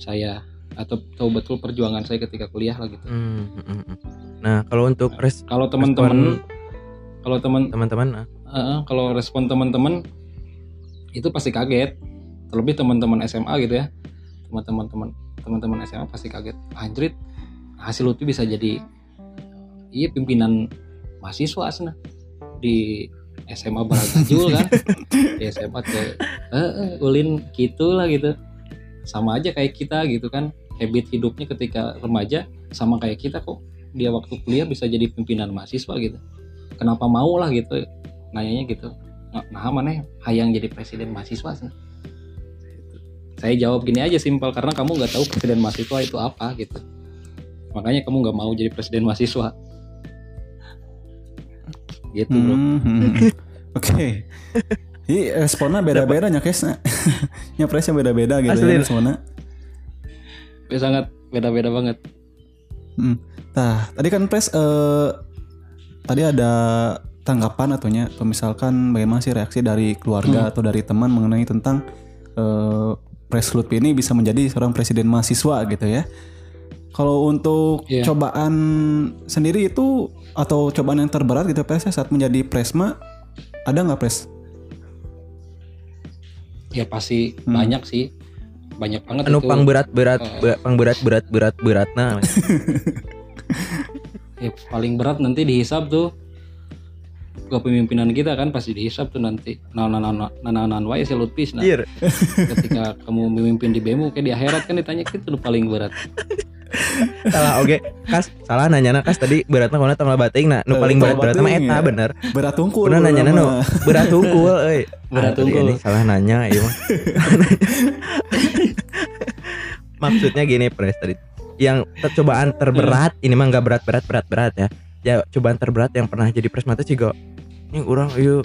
saya atau tahu betul perjuangan saya ketika kuliah lah gitu. Hmm, hmm, hmm, hmm. Nah kalau untuk res Kalau teman-teman kalau teman teman-teman, Heeh, kalau respon teman-teman itu pasti kaget. Terlebih teman-teman SMA gitu ya. Teman-teman teman teman-teman SMA pasti kaget. Anjrit, hasil Lutfi bisa jadi iya pimpinan mahasiswa asna di SMA Baragajul kan. di SMA ke eh, eh, ulin gitu lah gitu. Sama aja kayak kita gitu kan. Habit hidupnya ketika remaja sama kayak kita kok. Dia waktu kuliah bisa jadi pimpinan mahasiswa gitu. Kenapa mau lah gitu nanyanya gitu nah, nah mana hayang jadi presiden mahasiswa sih saya jawab gini aja simpel karena kamu nggak tahu presiden mahasiswa itu apa gitu makanya kamu nggak mau jadi presiden mahasiswa gitu bro Mhm. Oke. Ini responnya beda-beda nya kesnya. Nyapresnya beda-beda gitu Asli. ya responnya. Ya, sangat beda-beda banget Hmm. Nah, tadi kan pres eh, tadi ada tanggapan atau nya atau misalkan bagaimana sih reaksi dari keluarga atau dari teman mengenai tentang eh, pres Lutfi ini bisa menjadi seorang presiden mahasiswa gitu ya. Kalau untuk Iya. cobaan sendiri itu atau cobaan yang terberat gitu pres ya, saat menjadi presma ada nggak pres? ya pasti Hmm. banyak sih banyak banget anu itu pang berat berat Eh. pang berat berat berat berat nah Ya, paling berat nanti dihisap tuh kepemimpinan kita kan pasti dihisap tuh nanti nah nah nah nah nah nah wae Lutfis nah Anjir. ketika kamu memimpin di BEMU kayak di akhirat kan ditanya gitu tuh paling berat salah oke kas salah nanya kas tadi beratnya kalau tanggal bating nah nu Eh, paling berat berat mah eta bener Berat tungkul. Pernah nanya mah. berat tungkul euy. Berat tungkul. salah nanya ieu mah. Maksudnya gini Pres tadi. Yang ter- cobaan terberat ini mah nggak berat-berat berat-berat ya. Ya cobaan terberat yang pernah jadi pres mata sih Ini orang ieu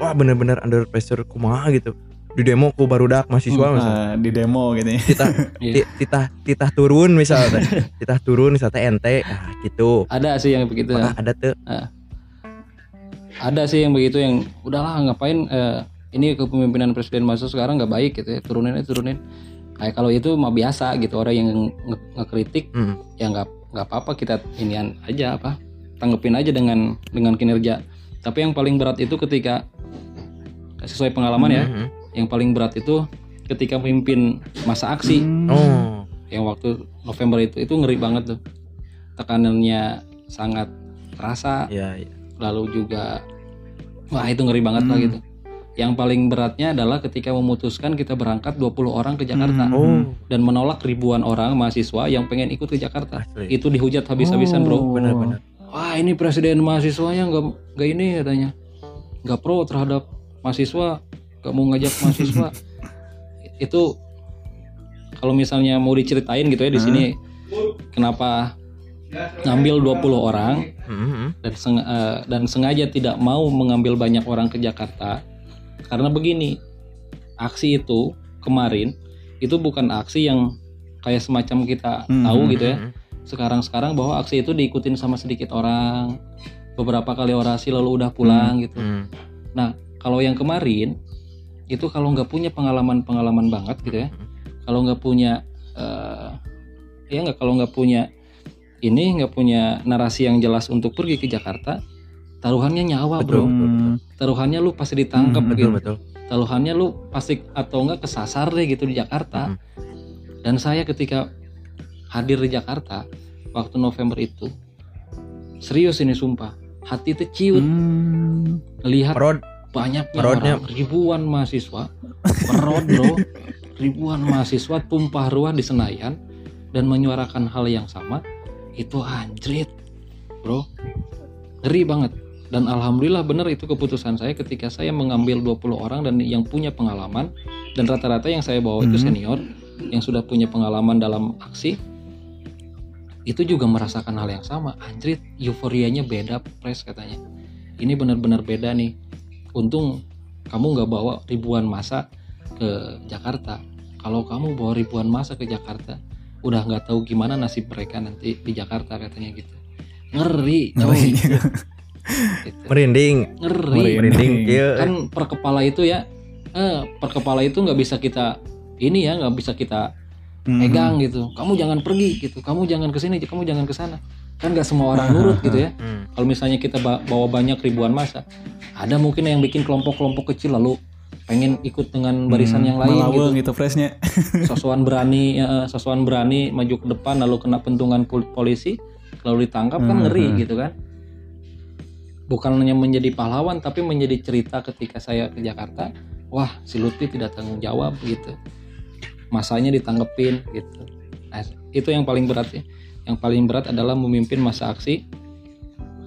wah bener-bener under pressure kumaha gitu. Di demo ku barudak mahasiswa misalnya. Nah, di demo gitu. Titah ti- titah titah turun misalnya. titah turun misalnya ente ah gitu. ada sih yang begitu ya. Ada tuh ada sih yang begitu yang udahlah ngapain eh, ini kepemimpinan presiden masa sekarang nggak baik gitu ya turunin aja turunin kayak kalau itu mah biasa gitu orang yang nge- ngekritik Hmm. ya nggak nggak apa-apa kita inian aja apa tanggepin aja dengan dengan kinerja tapi yang paling berat itu ketika sesuai pengalaman ya Mhm. yang paling berat itu ketika memimpin masa aksi Oh. yang waktu November itu itu ngeri banget tuh tekanannya sangat terasa Ya, ya. lalu juga wah itu ngeri banget lah Hmm. gitu yang paling beratnya adalah ketika memutuskan kita berangkat 20 orang ke Jakarta Hmm. Oh, dan menolak ribuan orang mahasiswa yang pengen ikut ke Jakarta asli. itu dihujat habis-habisan bro Oh. Benar-benar. wah ini presiden mahasiswanya nggak nggak ini katanya nggak pro terhadap mahasiswa nggak mau ngajak mahasiswa itu kalau misalnya mau diceritain gitu ya di Hah? sini kenapa ngambil 20 orang Mhm. dan seng- eh, dan sengaja tidak mau mengambil banyak orang ke Jakarta karena begini aksi itu kemarin itu bukan aksi yang kayak semacam kita Hmm, tahu hmm, gitu ya. Mhm. sekarang-sekarang bahwa aksi itu diikutin sama sedikit orang beberapa kali orasi lalu udah pulang gitu. Hmm. kalau yang kemarin itu kalau nggak punya pengalaman-pengalaman banget gitu ya kalau nggak punya eh, ya nggak kalau nggak punya ini nggak punya narasi yang jelas untuk pergi ke Jakarta taruhannya nyawa bro Hmm. taruhannya lu pasti ditangkap Hmm, gitu Betul betul. taruhannya lu pasti atau enggak kesasar deh gitu di Jakarta Mhm. dan saya ketika hadir di Jakarta waktu November itu serius ini sumpah hati itu ciut Hmm. lihat Rod banyaknya Merodnya. orang ribuan mahasiswa merod bro ribuan mahasiswa tumpah ruah di Senayan dan menyuarakan hal yang sama itu anjrit bro ngeri banget dan alhamdulillah benar itu keputusan saya ketika saya mengambil 20 orang dan yang punya pengalaman. Dan rata-rata yang saya bawa itu Mhm. senior yang sudah punya pengalaman dalam aksi itu juga merasakan hal yang sama. Anjrit euforianya beda pres katanya. Ini benar-benar beda nih. Untung kamu nggak bawa ribuan masa ke Jakarta. Kalau kamu bawa ribuan masa ke Jakarta udah nggak tahu gimana nasib mereka nanti di Jakarta katanya gitu. Ngeri coy. Ngeri. Gitu. merinding, ngeri Merinding. kieu. kan per kepala itu ya eh, per kepala itu nggak bisa kita ini ya nggak bisa kita Hmm. pegang gitu kamu jangan pergi gitu kamu jangan ke sini kamu jangan ke sana kan nggak semua orang nurut gitu ya Hmm. kalau misalnya kita ba- bawa banyak ribuan masa ada mungkin yang bikin kelompok-kelompok kecil lalu pengen ikut dengan barisan Hmm, yang lain gitu gitu freshnya. sosokan berani ya, sosokan berani maju ke depan lalu kena pentungan pol- polisi lalu ditangkap kan Hmm, ngeri hmm. gitu kan bukan hanya menjadi pahlawan tapi menjadi cerita ketika saya ke Jakarta wah si Lutfi tidak tanggung jawab gitu. Masanya ditanggepin gitu. Nah, itu yang paling berat ya. Yang paling berat adalah memimpin masa aksi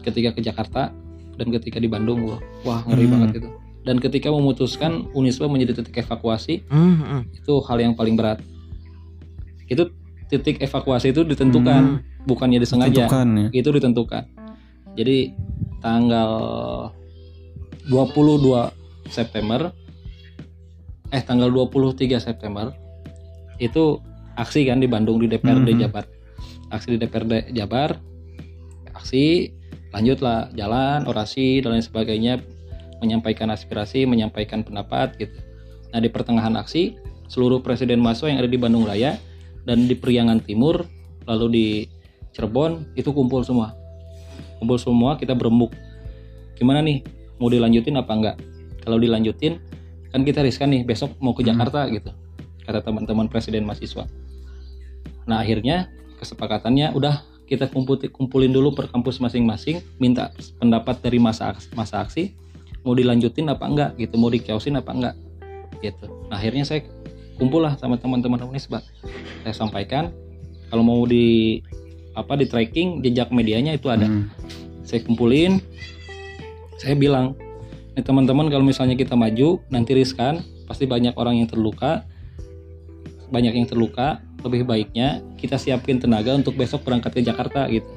ketika ke Jakarta dan ketika di Bandung wah, wah ngeri Hmm. banget itu. Dan ketika memutuskan Unisba menjadi titik evakuasi Hmm, hmm. itu hal yang paling berat. Itu titik evakuasi itu ditentukan bukannya disengaja. Tentukan ya. itu ditentukan. Jadi tanggal 22 September eh tanggal 23 September itu aksi kan di Bandung di DPRD Mhm. Jabar. Aksi di DPRD Jabar aksi lanjutlah jalan orasi dan lain sebagainya menyampaikan aspirasi menyampaikan pendapat gitu. Nah di pertengahan aksi seluruh presiden mahasiswa yang ada di Bandung Raya dan di Priangan Timur lalu di Cirebon itu kumpul semua kumpul semua kita berembuk. Gimana nih? Mau dilanjutin apa enggak? Kalau dilanjutin kan kita riskan nih besok mau ke Hmm. Jakarta gitu. Kata teman-teman presiden mahasiswa. Nah akhirnya kesepakatannya udah kita kumpul, kumpulin dulu per kampus masing-masing minta pendapat dari masa masa aksi mau dilanjutin apa enggak gitu. Mau dikiosin apa enggak gitu. Nah akhirnya saya kumpul lah sama teman-teman Unisba. Saya sampaikan kalau mau di apa di tracking jejak medianya itu ada Hmm. saya kumpulin saya bilang nih teman-teman kalau misalnya kita maju nanti riskan pasti banyak orang yang terluka banyak yang terluka lebih baiknya kita siapin tenaga untuk besok berangkat ke Jakarta gitu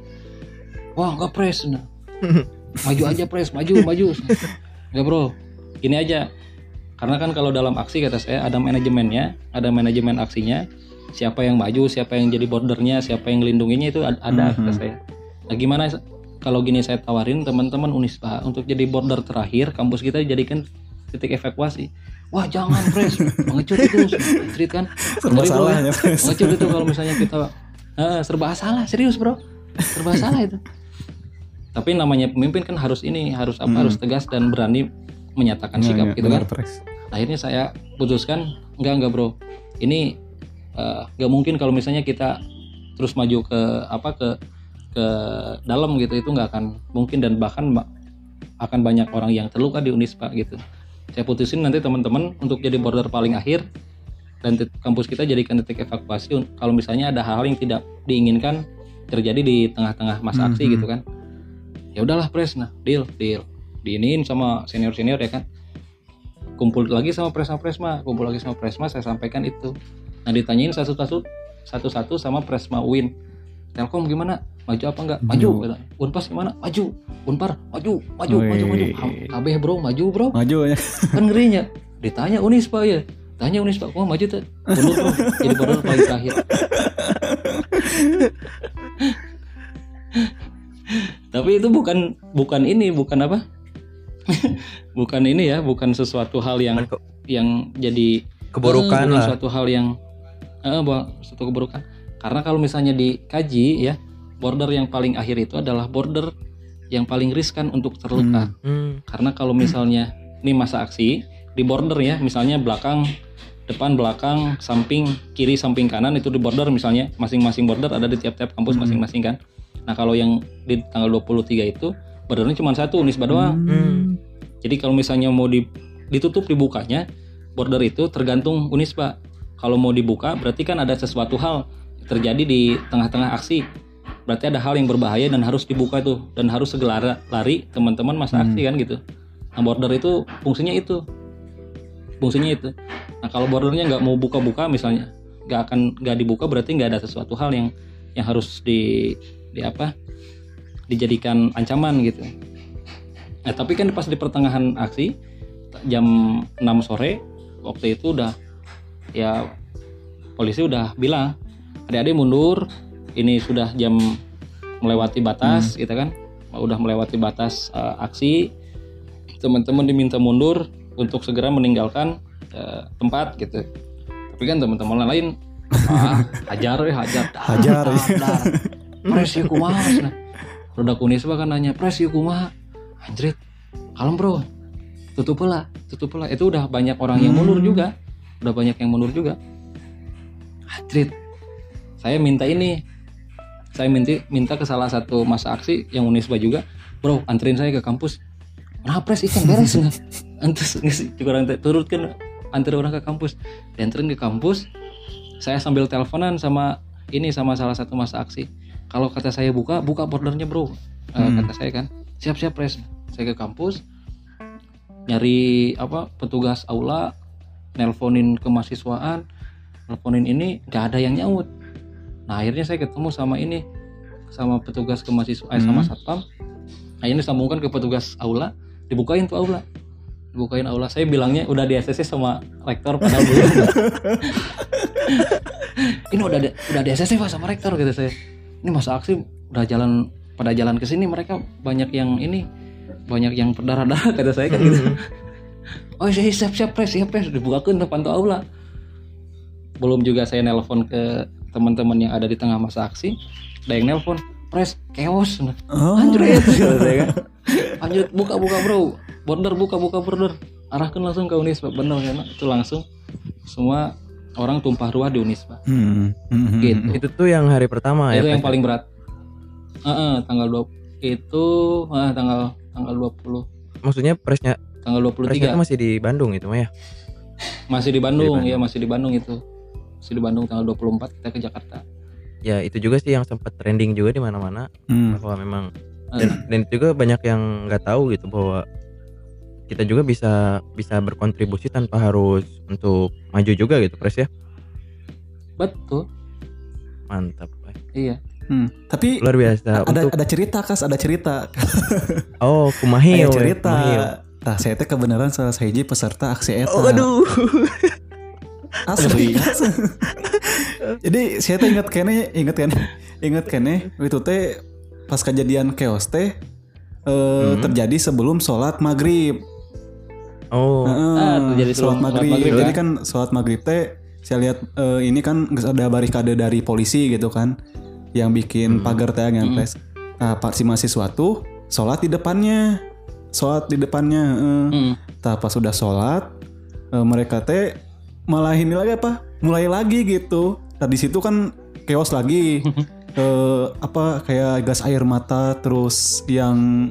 wah nggak pres nah. maju aja pres maju maju nggak bro gini aja karena kan kalau dalam aksi kata saya ada manajemennya ada manajemen aksinya siapa yang maju siapa yang jadi bordernya siapa yang ngelindunginya itu ad- ada kata Mhm. saya nah gimana kalau gini saya tawarin teman-teman Unisba untuk jadi border terakhir kampus kita jadikan titik evakuasi wah jangan pres mengecut itu street kan Serba salah ya. ya, Pres. mengecut itu kalau misalnya kita Eh, serba salah serius bro serba salah itu tapi namanya pemimpin kan harus ini harus apa Hmm. harus tegas dan berani menyatakan Iya, sikap iya, gitu benar, kan Pres. akhirnya saya putuskan enggak enggak bro ini eh, nggak mungkin kalau misalnya kita terus maju ke apa ke ke dalam gitu itu nggak akan mungkin. Dan bahkan ba- akan banyak orang yang terluka di Unispa gitu. Saya putusin nanti teman-teman untuk jadi border paling akhir. Dan kampus kita jadikan titik evakuasi kalau misalnya ada hal yang tidak diinginkan terjadi di tengah-tengah masa aksi Mhm. gitu kan. Ya udahlah pres. Nah deal deal. Diinin sama senior senior ya kan. Kumpul lagi sama presma presma kumpul lagi sama presma saya sampaikan itu nah ditanyain satu satu satu satu sama presma win telkom gimana? Maju apa enggak? Maju Maju. kata. unpas gimana? Maju. Unpar maju maju maju maju. Ha- kabeh bro maju bro. Maju ya. kan ngerinya. Ditanya unispa ya. Tanya unispa kok maju tuh mundur bro jadi border paling terakhir. Tapi itu bukan bukan ini bukan apa? Bukan ini ya. Bukan sesuatu hal yang yang jadi keburukan eh, bukan lah. suatu hal yang eh, suatu keburukan karena kalau misalnya dikaji ya border yang paling akhir itu adalah border yang paling riskan untuk terluka Hmm. karena kalau misalnya ini masa aksi di border ya misalnya belakang depan belakang samping kiri samping kanan itu di border misalnya masing-masing border ada di tiap-tiap kampus Hmm. masing-masing kan nah kalau yang di tanggal 23 itu bordernya cuma satu Unisba doang Hmm. jadi kalau misalnya mau di- ditutup dibukanya border itu tergantung Unisba kalau mau dibuka berarti kan ada sesuatu hal terjadi di tengah-tengah aksi. Berarti ada hal yang berbahaya dan harus dibuka tuh dan harus segera lari teman-teman masa Hmm. aksi kan gitu. Nah border itu fungsinya itu. Fungsinya itu. Nah kalau bordernya nggak mau buka-buka misalnya nggak akan nggak dibuka berarti nggak ada sesuatu hal yang yang harus di di apa dijadikan ancaman gitu. Nah tapi kan pas di pertengahan aksi jam 6 sore waktu itu udah ya polisi udah bilang adik-adik mundur ini sudah jam melewati batas gitu kan. Udah melewati batas eh, aksi. Teman-teman diminta mundur untuk segera meninggalkan eh, tempat gitu. Tapi kan teman-teman lain ah, hajar ya hajar. Dar, Hajar, dar, dar. pres ya kumaha cenah. Roda kunisba kan nanya pres ya kumaha anjrit kalem bro. Tutup lah tutup lah itu udah banyak orang yang mundur juga udah banyak yang mundur juga. Anjrit saya minta ini. Saya minta minta ke salah satu masa aksi yang Unisba juga. Bro anterin saya ke kampus. Nah pres ikan beres nggak antus nggak sih? Juga orang turut kan antar orang ke kampus. Dianterin ke kampus saya sambil teleponan sama ini sama salah satu masa aksi. Kalau kata saya buka buka bordernya bro. Eh, Hmm. kata saya kan siap siap pres saya ke kampus nyari apa petugas aula nelponin kemahasiswaan nelponin ini nggak ada yang nyaut. Nah akhirnya saya ketemu sama ini sama petugas kemahasiswaan eh, sama Hmm. satpam. Akhirnya disambungkan ke petugas aula dibukain tuh aula. Dibukain aula. Saya bilangnya udah di ACC sama rektor padahal belum. Ini udah di, udah di pak sama rektor gitu saya. Ini masa aksi udah jalan pada jalan ke sini mereka banyak yang ini banyak yang berdarah-darah kata saya kan gitu oh saya siap siap pres siap pres dibukakan depan tuh aula belum juga saya nelpon ke teman-teman yang ada di tengah masa aksi ada yang nelpon pres keos Oh. anjrit kata saya kan buka buka bro border buka buka border arahkan langsung ke Unis bener kan itu langsung semua orang tumpah ruah di Unisba. Hmm. Hmm. Gitu. Itu tuh yang hari pertama ya. itu yang Pres? paling berat. Heeh, tanggal 20 itu ah, tanggal tanggal 20 Maksudnya presnya tanggal presnya 23 itu masih di Bandung itu mah ya. masih di Bandung, Di Bandung. ya masih di Bandung itu. Masih di Bandung tanggal 24 kita ke Jakarta. Ya itu juga sih yang sempat trending juga di mana-mana Hmm. bahwa memang Eh, dan, dan itu juga banyak yang nggak tahu gitu bahwa kita juga bisa bisa berkontribusi tanpa harus untuk maju juga gitu pres ya betul. mantap. Iya. Hmm. Tapi luar biasa ada untuk ada cerita kas, ada cerita. oh kumahil Ada cerita. kumahil. Nah, saya teh kebenaran salah sahiji peserta aksi eta. oh aduh Asli. Jadi saya teh ingat kene, ingat kene, ingat kene itu teh pas kejadian chaos teh eh, Hmm. terjadi sebelum sholat maghrib. oh Heeh, Ah, terjadi sholat maghrib. maghrib, Jadi ya. kan sholat maghrib teh saya lihat eh, ini kan ada barikade dari polisi gitu kan yang bikin Hmm. pagar teh yang pres. Nah, pak si mahasiswa tuh sholat di depannya, sholat di depannya. heeh. Mm. Nah, pas sudah sholat, eh, mereka teh malah ini lagi apa? Mulai lagi gitu. Nah di situ kan chaos lagi. eh, apa kayak gas air mata terus yang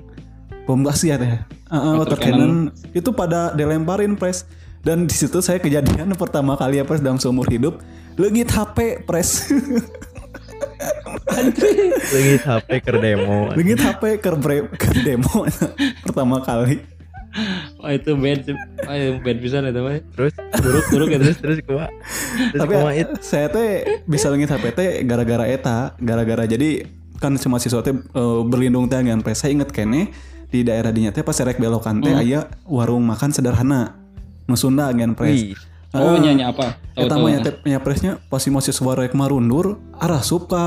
bom gas ya teh. Uh, water cannon itu pada dilemparin pres. Dan di situ saya kejadian pertama kali ya pres dalam seumur hidup legit HP pres. lagi HP ke demo legit HP ke, bre- ke demo pertama kali. Wah itu bad, sih. Wah, itu bad bisa itu Pak. terus Buruk buruk gitu. terus terus kuma terus Tapi kuma it saya teh bisa lengit HP teh gara-gara eta, gara-gara jadi kan cuma siswa teh eh, berlindung teh dengan pres. Saya inget kene di daerah dinya teh pas rek belokan teh aya warung makan sederhana. Nu Sunda gen pres. Wih, Oh nyanyi apa? Tahu Eta tahu. mah nya teh nya presnya pas si mahasiswa rek marundur arah sup ka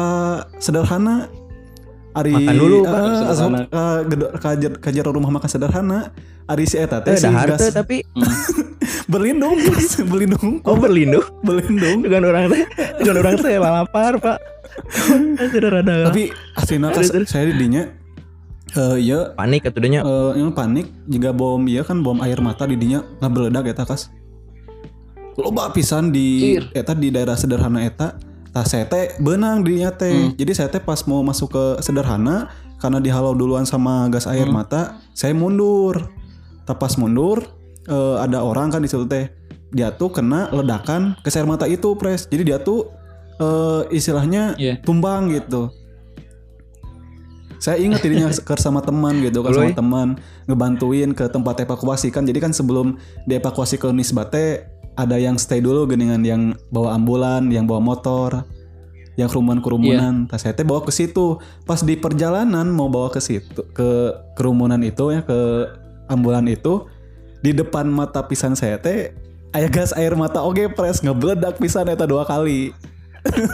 sederhana. Ari Makan dulu, Pak, eh, asup ka gedo- ka jar- ka jero rumah makan sederhana. Ari si eta teh eh, si teh tapi berlindung, Pres. berlindung, oh berlindung berlindung. dengan orang teh dengan orang teh lapar pak sederhana Tapi aslinya kas, saya di dinya eh iya panik atuh nya eh, yang panik juga bom iya kan bom air mata di dinya ngabeledak eta kas. Loba pisan di Cir. eta di daerah sederhana eta. Tah saya teh benang di dinya teh. Jadi saya teh pas mau masuk ke sederhana karena dihalau duluan sama gas air mata, saya mundur. Tah pas mundur eh, ada orang kan di situ teh. Dia tuh kena ledakan gas air mata itu, Pres. Jadi dia tuh eh, istilahnya Iya. tumbang gitu. Saya ingat dirinya ke sama teman gitu kan sama teman ngebantuin ke tempat evakuasi kan. Jadi kan sebelum dievakuasi ke Nisbate ada yang stay dulu geningan yang bawa ambulan, yang bawa motor, yang kerumunan-kerumunan. Tas saya teh bawa ke situ. Pas di perjalanan mau bawa ke situ ke kerumunan itu ya ke ambulan itu di depan mata pisan saya teh aya gas air mata oge pres ngebledak pisan eta dua kali.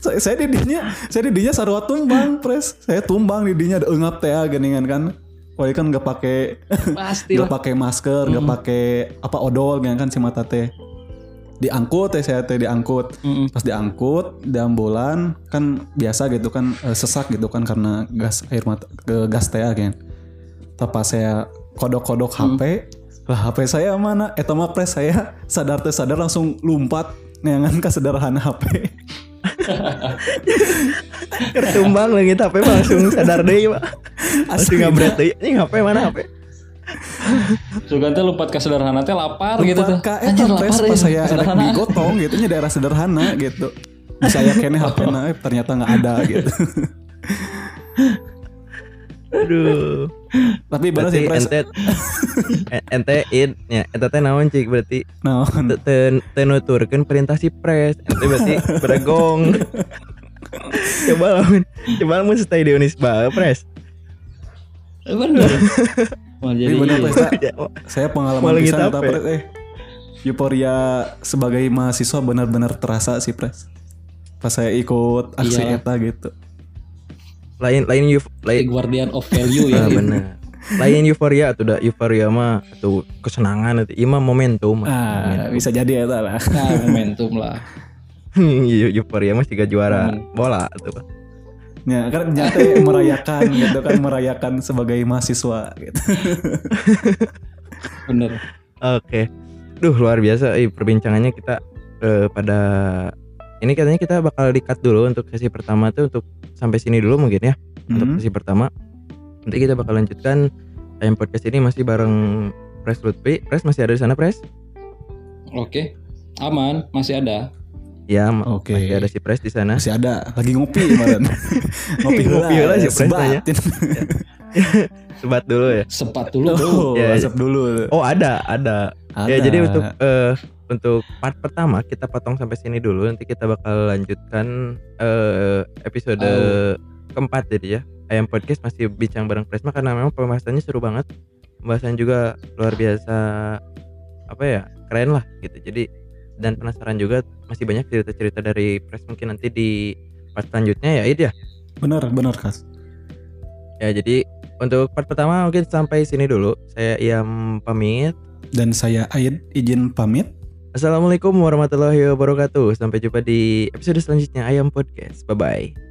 saya, didinya saya didinya sarua tumbang pres saya tumbang didinya engap teh geningan kan Wah kan nggak pakai Pasti nggak pakai masker nggak pakai apa odol gitu kan si mata teh. Diangkut teh saya teh diangkut. Mm-mm. pas diangkut di ambulan kan biasa gitu kan eh, sesak gitu kan karena gas air mata ke gas teh kan. Tapi saya kodok-kodok HP lah HP saya mana? Eta mah pres saya sadar teh sadar langsung lompat neangan ke sederhana HP Ketumbang lagi tapi langsung sadar deh pak Asli. ngabret deh Ini HP mana HP Sugan teh lompat ke sederhana teh lapar gitu tuh. Ka Anjir eta pres lapar pas ya, saya sederhana. digotong gitu nya daerah sederhana gitu bisa ya kene HP na eh, ternyata nggak ada gitu Aduh. Tapi bener sih pres ente eh, Ente in Ya ente teh naon cik? Berarti nah Te- te- Tenuturkan perintah si pres. Ente berarti bergong Coba lamun Coba lamun stay di Unisba pres. Eh, Bener. Wah, Tapi jadi bener iya. pres Sa. Ya, saya pengalaman pisan eta apa pres eh. Euforia sebagai mahasiswa benar-benar terasa sih pres. Pas saya ikut aksi Iya. eta gitu Lain Lain The Lain Guardian of Value ya. Ah, bener. Lain euforia atau udah euforia mah atau kesenangan itu ima momentum. Ah bisa jadi eta lah Nah, momentum lah. Eu- euforia mah juga juara. Bola tuh. Ya kan nyata merayakan gitu kan merayakan sebagai mahasiswa gitu. Bener. oke. Duh luar biasa. Eh, perbincangannya kita eh, pada ini katanya kita bakal di-cut dulu untuk sesi pertama tuh untuk sampai sini dulu mungkin ya untuk Hmm. sesi pertama. Nanti kita bakal lanjutkan ayam podcast ini masih bareng Pres Lutfi. Pres masih ada di sana Pres? Oke, aman, masih ada. Ya, ma- Oke. masih ada si Pres di sana. Masih ada lagi ngopi kemarin. ngopi Ngopi heula si Pres sebat. nanya. Sebat dulu ya. Sepat dulu bro. Oh, Ya, asap dulu. Oh, ada, ada. Ada. Ya, jadi untuk eh untuk part pertama kita potong sampai sini dulu. Nanti kita bakal lanjutkan eh episode Oh. keempat jadi ya. Ayam podcast masih bincang bareng Presma karena memang pembahasannya seru banget. Pembahasan juga luar biasa apa ya? Keren lah gitu. Jadi dan penasaran juga masih banyak cerita-cerita dari Pres mungkin nanti di part selanjutnya ya Id ya. benar benar Kas. Ya jadi untuk part pertama mungkin sampai sini dulu. Saya Iam pamit. Dan saya Aid izin pamit. Assalamualaikum warahmatullahi wabarakatuh. Sampai jumpa di episode selanjutnya Ayam Podcast. Bye bye.